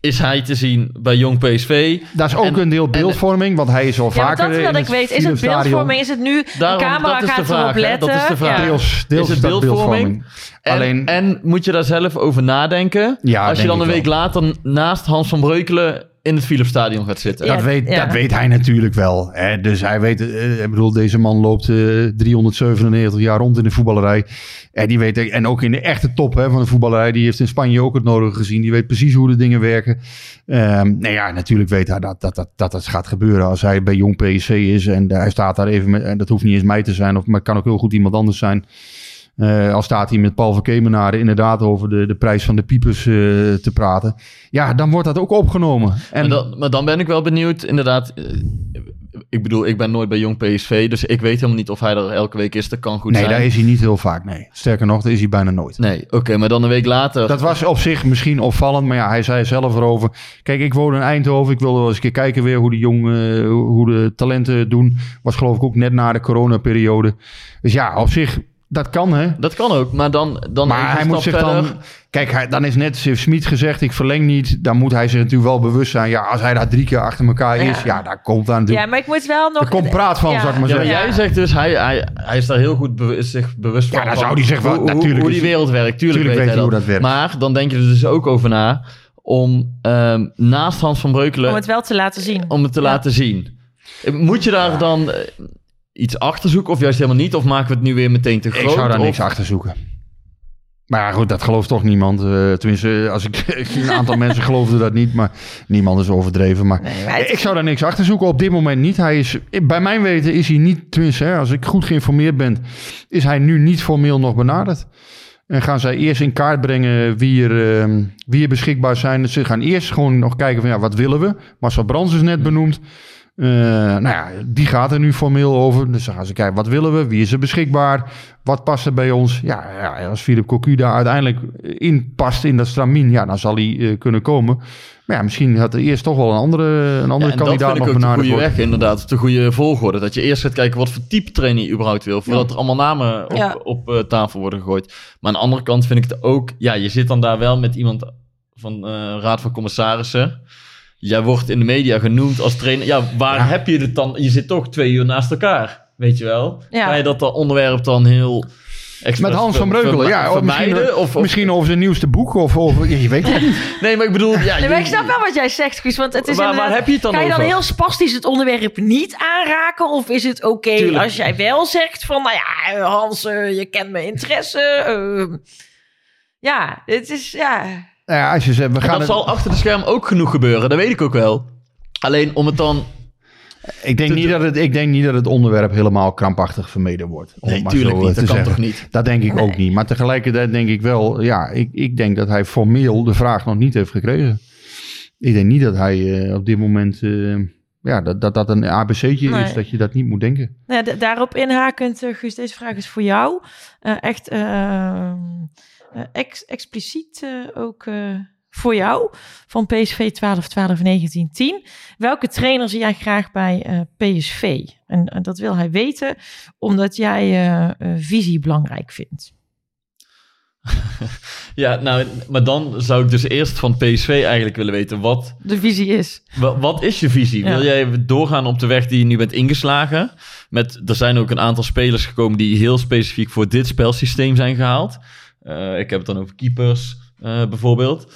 is hij te zien bij Jong PSV. Dat is ook En- een deel beeldvorming, want hij is al Ja, vaker... dat in wilde ik het weten. Is het beeldvorming? Is het nu, Daarom, de camera dat is de gaat vraag, erop letten? Dat is de vraag. Ja. Deels, deels Is is, het beeldvorming? En, Alleen- en moet je daar zelf over nadenken? Ja, als je dan een week later naast Hans van Breukelen in het Philipsstadion gaat zitten. Ja. Dat, weet, ja. dat weet hij natuurlijk wel. Hè? Dus hij weet, eh, ik bedoel, deze man loopt eh 397 jaar rond in de voetballerij. En, die weet, en ook in de echte top hè, van de voetballerij. Die heeft in Spanje ook het nodige gezien. Die weet precies hoe de dingen werken. Ehm nou ja, natuurlijk weet hij dat dat, dat, dat dat gaat gebeuren als hij bij Jong PSC is. En hij staat daar even met, en dat hoeft niet eens mij te zijn. Of, maar het kan ook heel goed iemand anders zijn. Eh, al staat hij met Paul van Kemenade inderdaad over de, de prijs van de piepers eh, te praten. Ja, dan wordt dat ook opgenomen. En Maar, dan, maar dan ben ik wel benieuwd, inderdaad. eh, Ik bedoel, ik ben nooit bij Jong PSV, dus ik weet helemaal niet of hij er elke week is. Dat kan goed nee, zijn. daar is hij niet heel vaak. Nee. Sterker nog, daar is hij bijna nooit. Nee, oké, maar dan een week later. Dat was op zich misschien opvallend, maar ja, hij zei zelf erover. Kijk, ik woon in Eindhoven. Ik wilde wel eens een keer kijken weer hoe de jong, eh, hoe de talenten doen. Was geloof ik ook net na de coronaperiode. Dus ja, op zich, dat kan hè. Dat kan ook, maar dan, dan Maar hij moet zich dan... Kijk, hij, dan is net zoals Smit gezegd, ik verleng niet. Dan moet hij zich natuurlijk wel bewust zijn. Ja, als hij daar drie keer achter elkaar is, Ja. ja, daar komt natuurlijk... Ja, maar ik moet wel nog... er komt praat van, Ja. zou ik maar Ja, maar zeggen. jij zegt dus, hij, hij, hij is daar heel goed zich bewust van. Ja, dan zou hij zich wel- hoe, hoe- natuurlijk Hoe, is die wereld werkt, tuurlijk, tuurlijk weet hij dat. hoe dat werkt. Maar dan denk je er dus ook over na om ehm, naast Hans van Breukelen... Om het wel te laten zien. om het te Ja. laten zien. Moet je daar dan iets achter zoeken of juist helemaal niet? Of maken we het nu weer meteen te groot? Ik zou daar niks Of- achter zoeken. Maar ja, goed, dat gelooft toch niemand. Eh, tenminste, als ik, een aantal mensen geloofden dat niet, maar niemand is overdreven. Maar, Nee, maar het- ik zou daar niks achter zoeken. Op dit moment niet. Hij is, bij mijn weten is hij niet, tenminste, hè, als ik goed geïnformeerd ben, is hij nu niet formeel nog benaderd. En gaan zij eerst in kaart brengen wie er, ehm, wie er beschikbaar zijn. Dus ze gaan eerst gewoon nog kijken van ja, wat willen we? Marcel Brands is net benoemd. Eh, nou ja, die gaat er nu formeel over. Dus dan gaan ze kijken, wat willen we? Wie is er beschikbaar? Wat past er bij ons? Ja, ja als Philip Cocu daar uiteindelijk in past in dat stramien, ja, dan zal hij eh, kunnen komen. Maar ja, misschien had er eerst toch wel een andere, een Ja, andere en dat kandidaat vind ik nog ook de goede worden. weg, inderdaad. De goede volgorde. Dat je eerst gaat kijken wat voor type trainer je überhaupt wil. Voordat er allemaal namen op, Ja. op eh, tafel worden gegooid. Maar aan de andere kant vind ik het ook... Ja, je zit dan daar wel met iemand van eh Raad van Commissarissen. Jij wordt in de media genoemd als trainer. Ja, waar Ja. heb je het dan? Je zit toch twee uur naast elkaar. Weet je wel? Ja. Ga je dat dan onderwerp dan heel... Met Hans van Breukelen, ja. Of vermijden? misschien, Of, of- misschien over zijn nieuwste boek. Of, of je weet het niet. Nee, maar ik bedoel... Ja, Nee, maar ik je- snap wel wat jij zegt, Guus. Want het is Waar- waar inderdaad- heb je het dan Ga je dan over? heel spastisch het onderwerp niet aanraken? Of is het oké als jij wel zegt van... Nou ja, Hans, eh, je kent mijn interesse. eh, ja, het is... Ja, Nou ja, als je zegt, we En gaan dat het, zal achter de scherm ook genoeg gebeuren. Dat weet ik ook wel. Alleen om het dan... ik, denk niet dat het, ik denk niet dat het onderwerp helemaal krampachtig vermeden wordt. om Nee, het maar tuurlijk zo, niet. eh, Dat kan zeggen. toch niet? Dat denk ik ook niet. Maar tegelijkertijd denk ik wel, ja, ik, ik denk dat hij formeel de vraag nog niet heeft gekregen. Ik denk niet dat hij eh, op dit moment, eh, ja, dat, dat dat een ABC'tje Nee. is, dat je dat niet moet denken. Nou ja, daarop inhakend, eh, Guus, deze vraag is voor jou. Eh, echt eh, eh, ex- expliciet eh, ook eh, voor jou. Van PSV 12, 12, 19, 10. Welke trainer zie jij graag bij eh, PSV? En, en dat wil hij weten, omdat jij eh, eh, visie belangrijk vindt. Ja, nou, maar dan zou ik dus eerst van PSV eigenlijk willen weten. Wat, De visie is. wa- wat is je visie? Ja. Wil jij doorgaan op de weg die je nu bent ingeslagen? Met, er zijn ook een aantal spelers gekomen die heel specifiek voor dit spelsysteem zijn gehaald. Eh, ik heb het dan over keepers eh, bijvoorbeeld.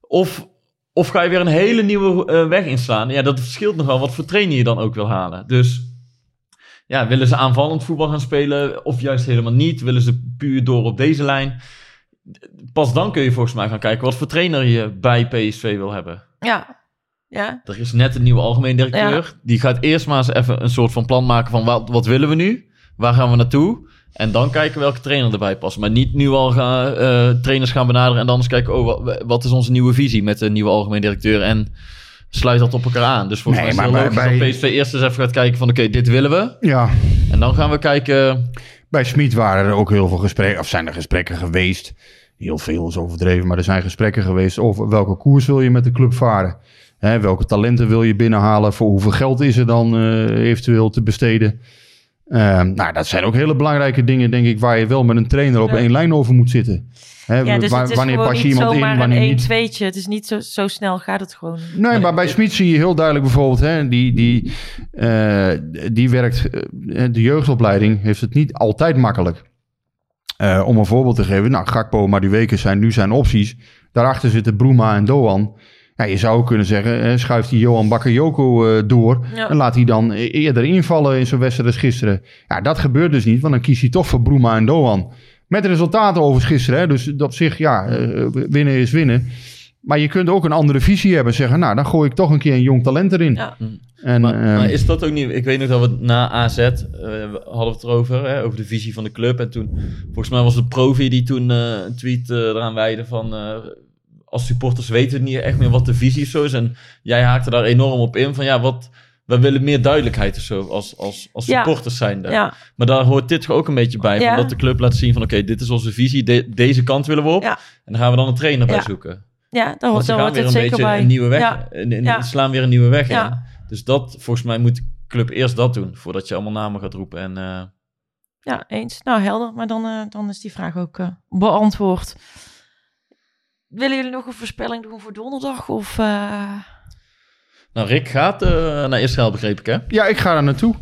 Of, of ga je weer een hele nieuwe eh, weg inslaan? Ja, dat verschilt nogal wat voor trainer je dan ook wil halen. Dus ja, willen ze aanvallend voetbal gaan spelen of juist helemaal niet? Willen ze puur door op deze lijn? Pas dan kun je volgens mij gaan kijken wat voor trainer je bij PSV wil hebben. Ja. Ja. Er is net een nieuwe algemeen directeur. Die gaat eerst maar eens even een soort van plan maken van wat, wat willen we nu? Waar gaan we naartoe? En dan kijken welke trainer erbij past. Maar niet nu al gaan, eh, trainers gaan benaderen en dan eens kijken, oh, wat, wat is onze nieuwe visie met de nieuwe algemeen directeur? En sluit dat op elkaar aan. Dus volgens Nee, mij is het heel bij- logisch dat PSV eerst eens even gaat kijken van, oké, dit willen we. Ja, En dan gaan we kijken, bij Smit waren er ook heel veel gesprekken, of zijn er gesprekken geweest. Heel veel is overdreven, maar er zijn gesprekken geweest over welke koers wil je met de club varen. Hè, welke talenten wil je binnenhalen? Voor hoeveel geld is er dan eh, eventueel te besteden? Ehm, nou, dat zijn ook hele belangrijke dingen, denk ik, waar je wel met een trainer op Ja. één lijn over moet zitten. Ja, dus wa- wanneer pas je niet iemand in, wanneer een niet. 1-2'tje. Het is niet zo, zo snel gaat het gewoon. Nee, maar bij Smit zie je heel duidelijk bijvoorbeeld, hè, die, die, eh, die werkt, eh, de jeugdopleiding heeft het niet altijd makkelijk. Eh, om een voorbeeld te geven. Nou, Gakpo, Madueke zijn nu zijn opties. Daarachter zitten Bruma en Doan. Ja, je zou kunnen zeggen, eh, schuift die Johan Bakayoko eh, door. Ja. En laat hij dan e- eerder invallen in zo'n wedstrijd als gisteren. Ja, dat gebeurt dus niet, want dan kiest hij toch voor Bruma en Doan. Met resultaten overigens gisteren. Hè? Dus op zich, ja, eh, winnen is winnen. Maar je kunt ook een andere visie hebben. Zeggen, nou, dan gooi ik toch een keer een jong talent erin. Ja. En, Maar, ehm, maar is dat ook niet... Ik weet nog dat we na AZ eh, hadden we het erover, hè, over de visie van de club. En toen, volgens mij was het Provi die toen eh, een tweet eraan wijde van... als supporters weten we niet echt meer wat de visie zo is. En jij haakte daar enorm op in van ja, wat... We willen meer duidelijkgaan of zo, als, als, als Ja. supporters zijn. Ja, Maar daar hoort dit ook een beetje bij. Ja. Van dat de club laat zien van oké, dit is onze visie. de- deze kant willen we op. Ja. En dan gaan we dan een trainer bij Ja. zoeken. ja daar, Want hoort- daar gaan hoort weer het een zeker beetje bij. een nieuwe weg. En Ja. slaan weer een nieuwe weg Ja. in. Dus dat, volgens mij moet de club eerst dat doen. Voordat je allemaal namen gaat roepen. En eh, Ja, eens. Nou, helder. Maar dan, eh, dan is die vraag ook eh, beantwoord. Willen jullie nog een voorspelling doen voor donderdag? Of, eh, nou, Rick gaat eh, naar Israël, begreep ik hè? ja, ik ga daar naartoe.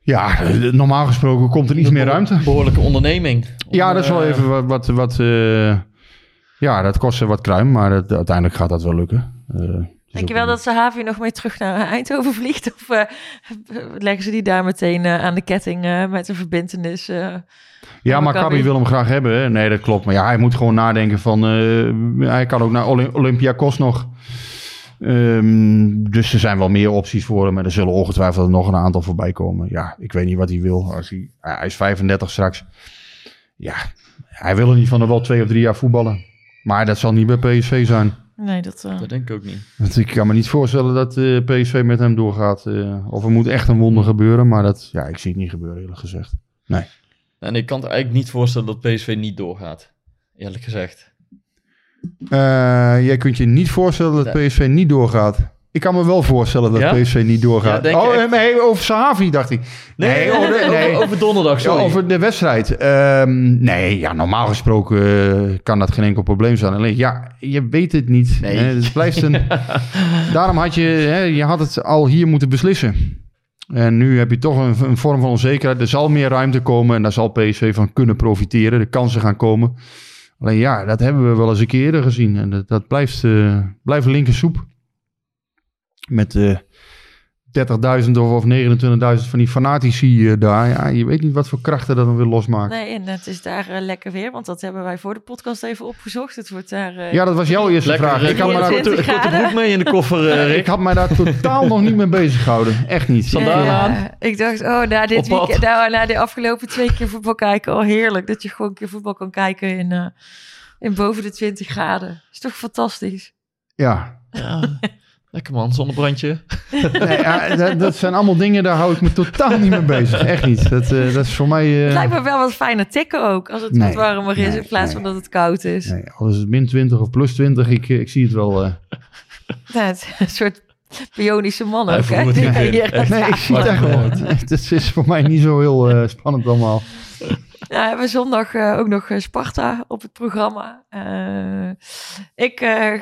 Ja, eh, normaal gesproken komt er iets meer ruimte. Behoorlijke onderneming. Om, Ja, dat is wel even wat... wat, wat eh, ja, dat kost wat kruim, maar het- uiteindelijk gaat dat wel lukken. Denk je wel dat Sahavi nog mee terug naar Eindhoven vliegt? Of eh, leggen ze die daar meteen eh, aan de ketting eh, met een verbindenis? Ja, maar. Kabi wil hem graag hebben. Hè? Nee, dat klopt. Maar ja, hij moet gewoon nadenken van... hij kan ook naar Olymp- Olympiakos nog. Ehm, dus er zijn wel meer opties voor hem. En er zullen ongetwijfeld nog een aantal voorbij komen. Ja, ik weet niet wat hij wil. Als hij, hij is 35 straks. Ja, hij wil er niet van er wel twee of drie jaar voetballen. Maar dat zal niet bij PSV zijn. Nee, dat... eh, Dat denk ik ook niet. Want ik kan me niet voorstellen dat eh, PSV met hem doorgaat. eh, of er moet echt een wonder gebeuren. Maar dat, ja, ik zie het niet gebeuren eerlijk gezegd. En ik kan het eigenlijk niet voorstellen dat PSV niet doorgaat. Eerlijk gezegd. Eh, jij kunt je niet voorstellen dat Nee. PSV niet doorgaat. Ik kan me wel voorstellen dat Ja? PSV niet doorgaat. oh, echt? nee, over Sahavi dacht ik. Nee, nee, nee. Over, over donderdag, sorry. over de wedstrijd. Ehm, nee, ja, normaal gesproken eh, kan dat geen enkel probleem zijn. Alleen, ja, je weet het niet. Nee. Hè, het blijft een... Daarom had je, hè, je had het al hier moeten beslissen. En nu heb je toch een, een vorm van onzekerheid. Er zal meer ruimte komen en daar zal PSV van kunnen profiteren. De kansen gaan komen. Alleen ja, dat hebben we wel eens een keer eerder gezien. En dat, dat blijft, eh blijft linker soep. Met eh 30.000 of, of 29.000 van die fanatici eh, daar. Ja, je weet niet wat voor krachten dat dan weer losmaken. nee, en het is daar eh, lekker weer. Want dat hebben wij voor de podcast even opgezocht. Het wordt daar... eh, Ja, dat was jouw eerste Lekker, vraag. Ik had, daar, 23 korte, korte graden. broek mee in de koffer, Rick. ik had mij daar totaal nog niet mee bezig gehouden. Echt niet. Ja, aan? Ik dacht, oh, na dit weekend, nou, na de afgelopen twee keer voetbal kijken, oh heerlijk dat je gewoon een keer voetbal kan kijken in, eh, in boven de 20 graden. Is toch fantastisch? Ja. Ja, lekker man, zonnebrandje. Nee, ja, dat, dat zijn allemaal dingen, daar hou ik me totaal niet mee bezig. Echt niet. Dat, eh, dat is voor mij... eh, Het lijkt me wel wat fijner tikken ook, als het Nee, wat warmer is nee, in plaats nee. van dat het koud is. nee, al is het min 20 of plus 20, ik, eh, ik zie het wel. eh. Ja, het is een soort bionische man ook, hè? Nee, ik zie het echt. Het is voor mij niet zo heel eh, spannend allemaal. Ja, we hebben zondag eh, ook nog eh, Sparta op het programma. Eh, ik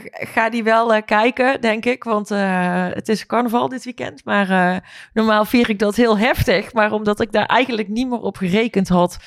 ga die wel kijken, denk ik. Want het is carnaval dit weekend. Maar normaal vier ik dat heel heftig. Maar omdat ik daar eigenlijk niet meer op gerekend had...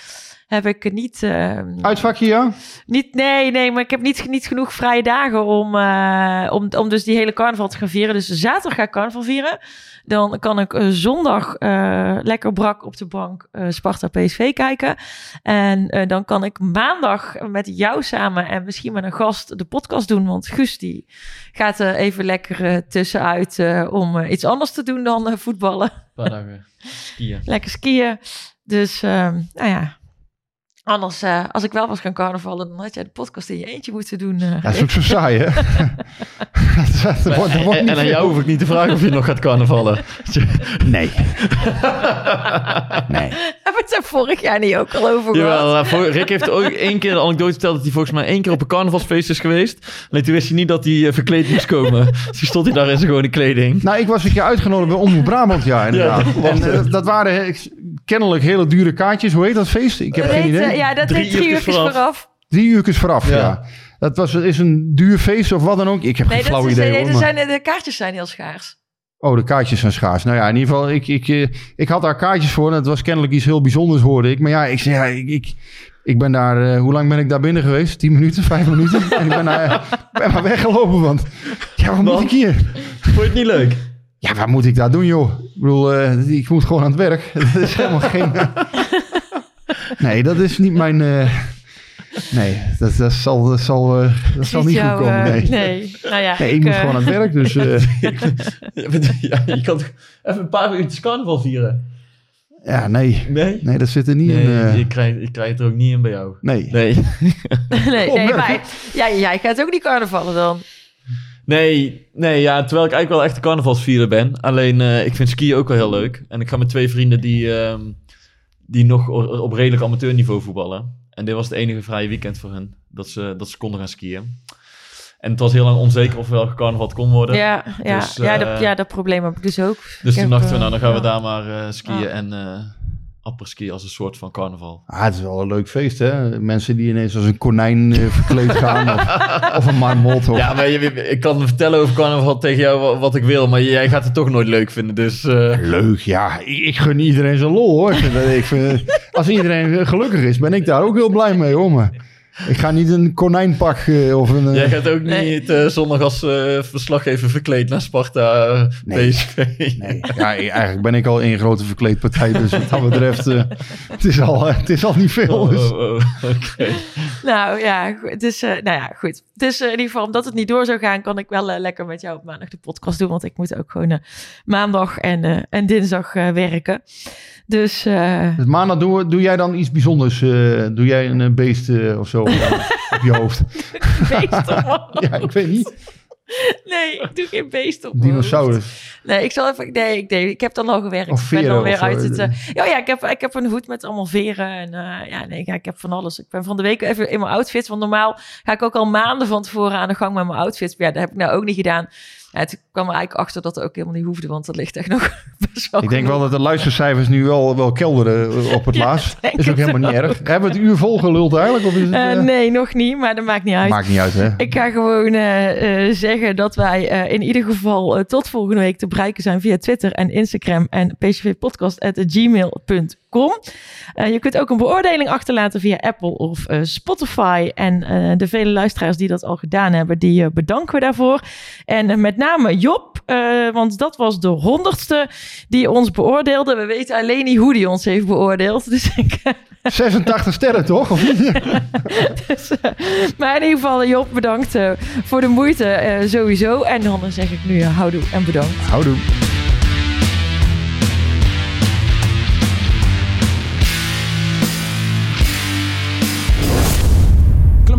heb ik niet... eh, Uitvakje, ja? niet, nee, nee, maar ik heb niet, niet genoeg vrije dagen om, eh, om, om dus die hele carnaval te gaan vieren. Dus zaterdag ga ik carnaval vieren. Dan kan ik eh, zondag eh, lekker brak op de bank eh, Sparta PSV kijken. En eh, dan kan ik maandag met jou samen en misschien met een gast de podcast doen. Want Guus die gaat er even lekker tussenuit eh, om iets anders te doen dan eh, voetballen. Een paar dagen skiën. Lekker skiën. Dus, ehm, nou ja. Anders, eh, als ik wel was gaan carnavallen, dan had jij de podcast in je eentje moeten doen. eh, Dat is ook zo saai, hè? dat, dat wordt, dat wordt En, en aan jou hoef ik niet te vragen of je nog gaat carnavallen. Nee. nee. Hebben we het er vorig jaar niet ook al over Jawel, gehad? eh, voor- Rick heeft ook één keer de anekdote verteld dat hij volgens mij één keer op een carnavalsfeest is geweest. Alleen toen wist hij niet dat hij eh, verkleed moest komen. dus toen stond hij daar in zijn gewone kleding. Nou, ik was een keer uitgenodigd bij Omroep Brabant, ja, inderdaad. Ja, dat en, dat waren kennelijk hele dure kaartjes. Hoe heet dat feest? Ik heb Dat geen heet, idee. Eh, ja, dat Drie heet drie uurtjes vooraf. vooraf. Drie uurtjes vooraf, ja. Ja. Dat was, is een duur feest of wat dan ook. Ik heb Nee, geen flauw is, idee. nee, hoor, er maar- zijn, de kaartjes zijn heel schaars. Oh, de kaartjes zijn schaars. Nou ja, in ieder geval, ik, ik, eh, ik had daar kaartjes voor. En het was kennelijk iets heel bijzonders, hoorde ik. Maar ja, ik zei, ja, ik, ik, Ik ben daar, eh, hoe lang ben ik daar binnen geweest? 10 minuten, 5 minuten? en ik ben, daar, ben maar weggelopen, want ja, wat moet ik hier? Vond je het niet leuk? Ja, wat moet ik daar doen, joh? Ik bedoel, eh, ik moet gewoon aan het werk. Dat is helemaal geen... nee, dat is niet mijn... eh, nee, dat, dat zal, dat zal, eh, dat zal niet goed komen. eh, Nee. nee. Nou ja, Nee, ik moet gewoon aan het werk, dus... eh, ja, je kan toch even een paar uurtjes carnaval vieren? ja, nee. Nee? Nee, dat zit er niet Nee, in. eh, ik, krijg, ik krijg het er ook niet in bij jou. nee. Nee. nee, Oh, nee, merk maar ja, jij gaat ook niet carnavallen dan. Nee, nee ja, terwijl ik eigenlijk wel echt een carnavalsvierder ben. Alleen, eh, ik vind skiën ook wel heel leuk. En ik ga met twee vrienden die, ehm, die nog op redelijk amateurniveau voetballen. En dit was het enige vrije weekend voor hen, dat ze, dat ze konden gaan skiën. En het was heel lang onzeker of welke carnaval het kon worden. Ja, ja, Dus, ja, eh, dat, ja, dat probleem heb ik dus ook. Dus Ik toen dachten we, eh, nou dan gaan we daar maar eh, skiën en apres-ski als een soort van carnaval. Ah, het is wel een leuk feest, hè? Mensen die ineens als een konijn eh, verkleed gaan. of, of een marmot. Of... Ja, maar je- ik kan vertellen over carnaval tegen jou wa- wat ik wil, maar jij gaat het toch nooit leuk vinden. Dus eh, Leuk, ja. Ik, ik gun iedereen zijn lol, hoor. Ik vind, dat- ik vind, als iedereen gelukkig is, ben ik daar ook heel blij mee, hoor. Maar ik ga niet een konijnpak eh, of een... eh, jij gaat ook Nee. niet eh, zondag als eh, verslaggever verkleed naar Sparta eh, Nee. PSV. Nee, ja, eigenlijk ben ik al één grote verkleedpartij. Dus wat dat betreft, eh, het, is al, het is al niet veel. Oh, Dus. oh, oh, oké. Nou ja, goed. Dus, eh, nou ja, goed. Dus eh, in ieder geval, omdat het niet door zou gaan, kan ik wel eh, lekker met jou op maandag de podcast doen. Want ik moet ook gewoon eh, maandag en, eh, en dinsdag eh, werken. Dus eh, Dus maandag doe, doe jij dan iets bijzonders? eh, doe jij een eh, beest of zo op je hoofd? beest op Ja, ik weet niet. Nee, ik doe geen beest op. Dinosaurus. Nee, ik zal even. Nee, ik, nee, ik heb dan al gewerkt. Of ik ben veren dan weer uit het. eh, ja, ja, ik heb, ik heb een hoed met allemaal veren. En ja, nee, ja, ik heb van alles. Ik ben van de week even in mijn outfit. Want normaal ga ik ook al maanden van tevoren aan de gang met mijn outfit. Maar ja, dat heb ik nou ook niet gedaan. Ja, het kwam er eigenlijk achter dat dat ook helemaal niet hoefde. Want dat ligt echt nog best wel Ik denk wel dat de luistercijfers nu wel, wel kelderen eh, op het Ja, laatst. is ook het helemaal niet erg. Hebben we het uur vol geluld eigenlijk? Of is het, Eh, eh, nee, nog niet. Maar dat maakt niet uit. Maakt niet uit, hè? Ik ga gewoon zeggen dat wij in ieder geval tot volgende week te bereiken zijn via Twitter en Instagram en pcvpodcast.gmail.com. Eh je kunt ook een beoordeling achterlaten via Apple of eh, Spotify. En eh, de vele luisteraars die dat al gedaan hebben, die bedanken we daarvoor. En met name Job, want dat was de honderdste die ons beoordeelde. We weten alleen niet hoe die ons heeft beoordeeld. Dus ik... 86 sterren, toch? Of niet? Dus, maar in ieder geval, Job, bedankt voor de moeite sowieso. En dan zeg ik nu houdoe en bedankt. Houdoe.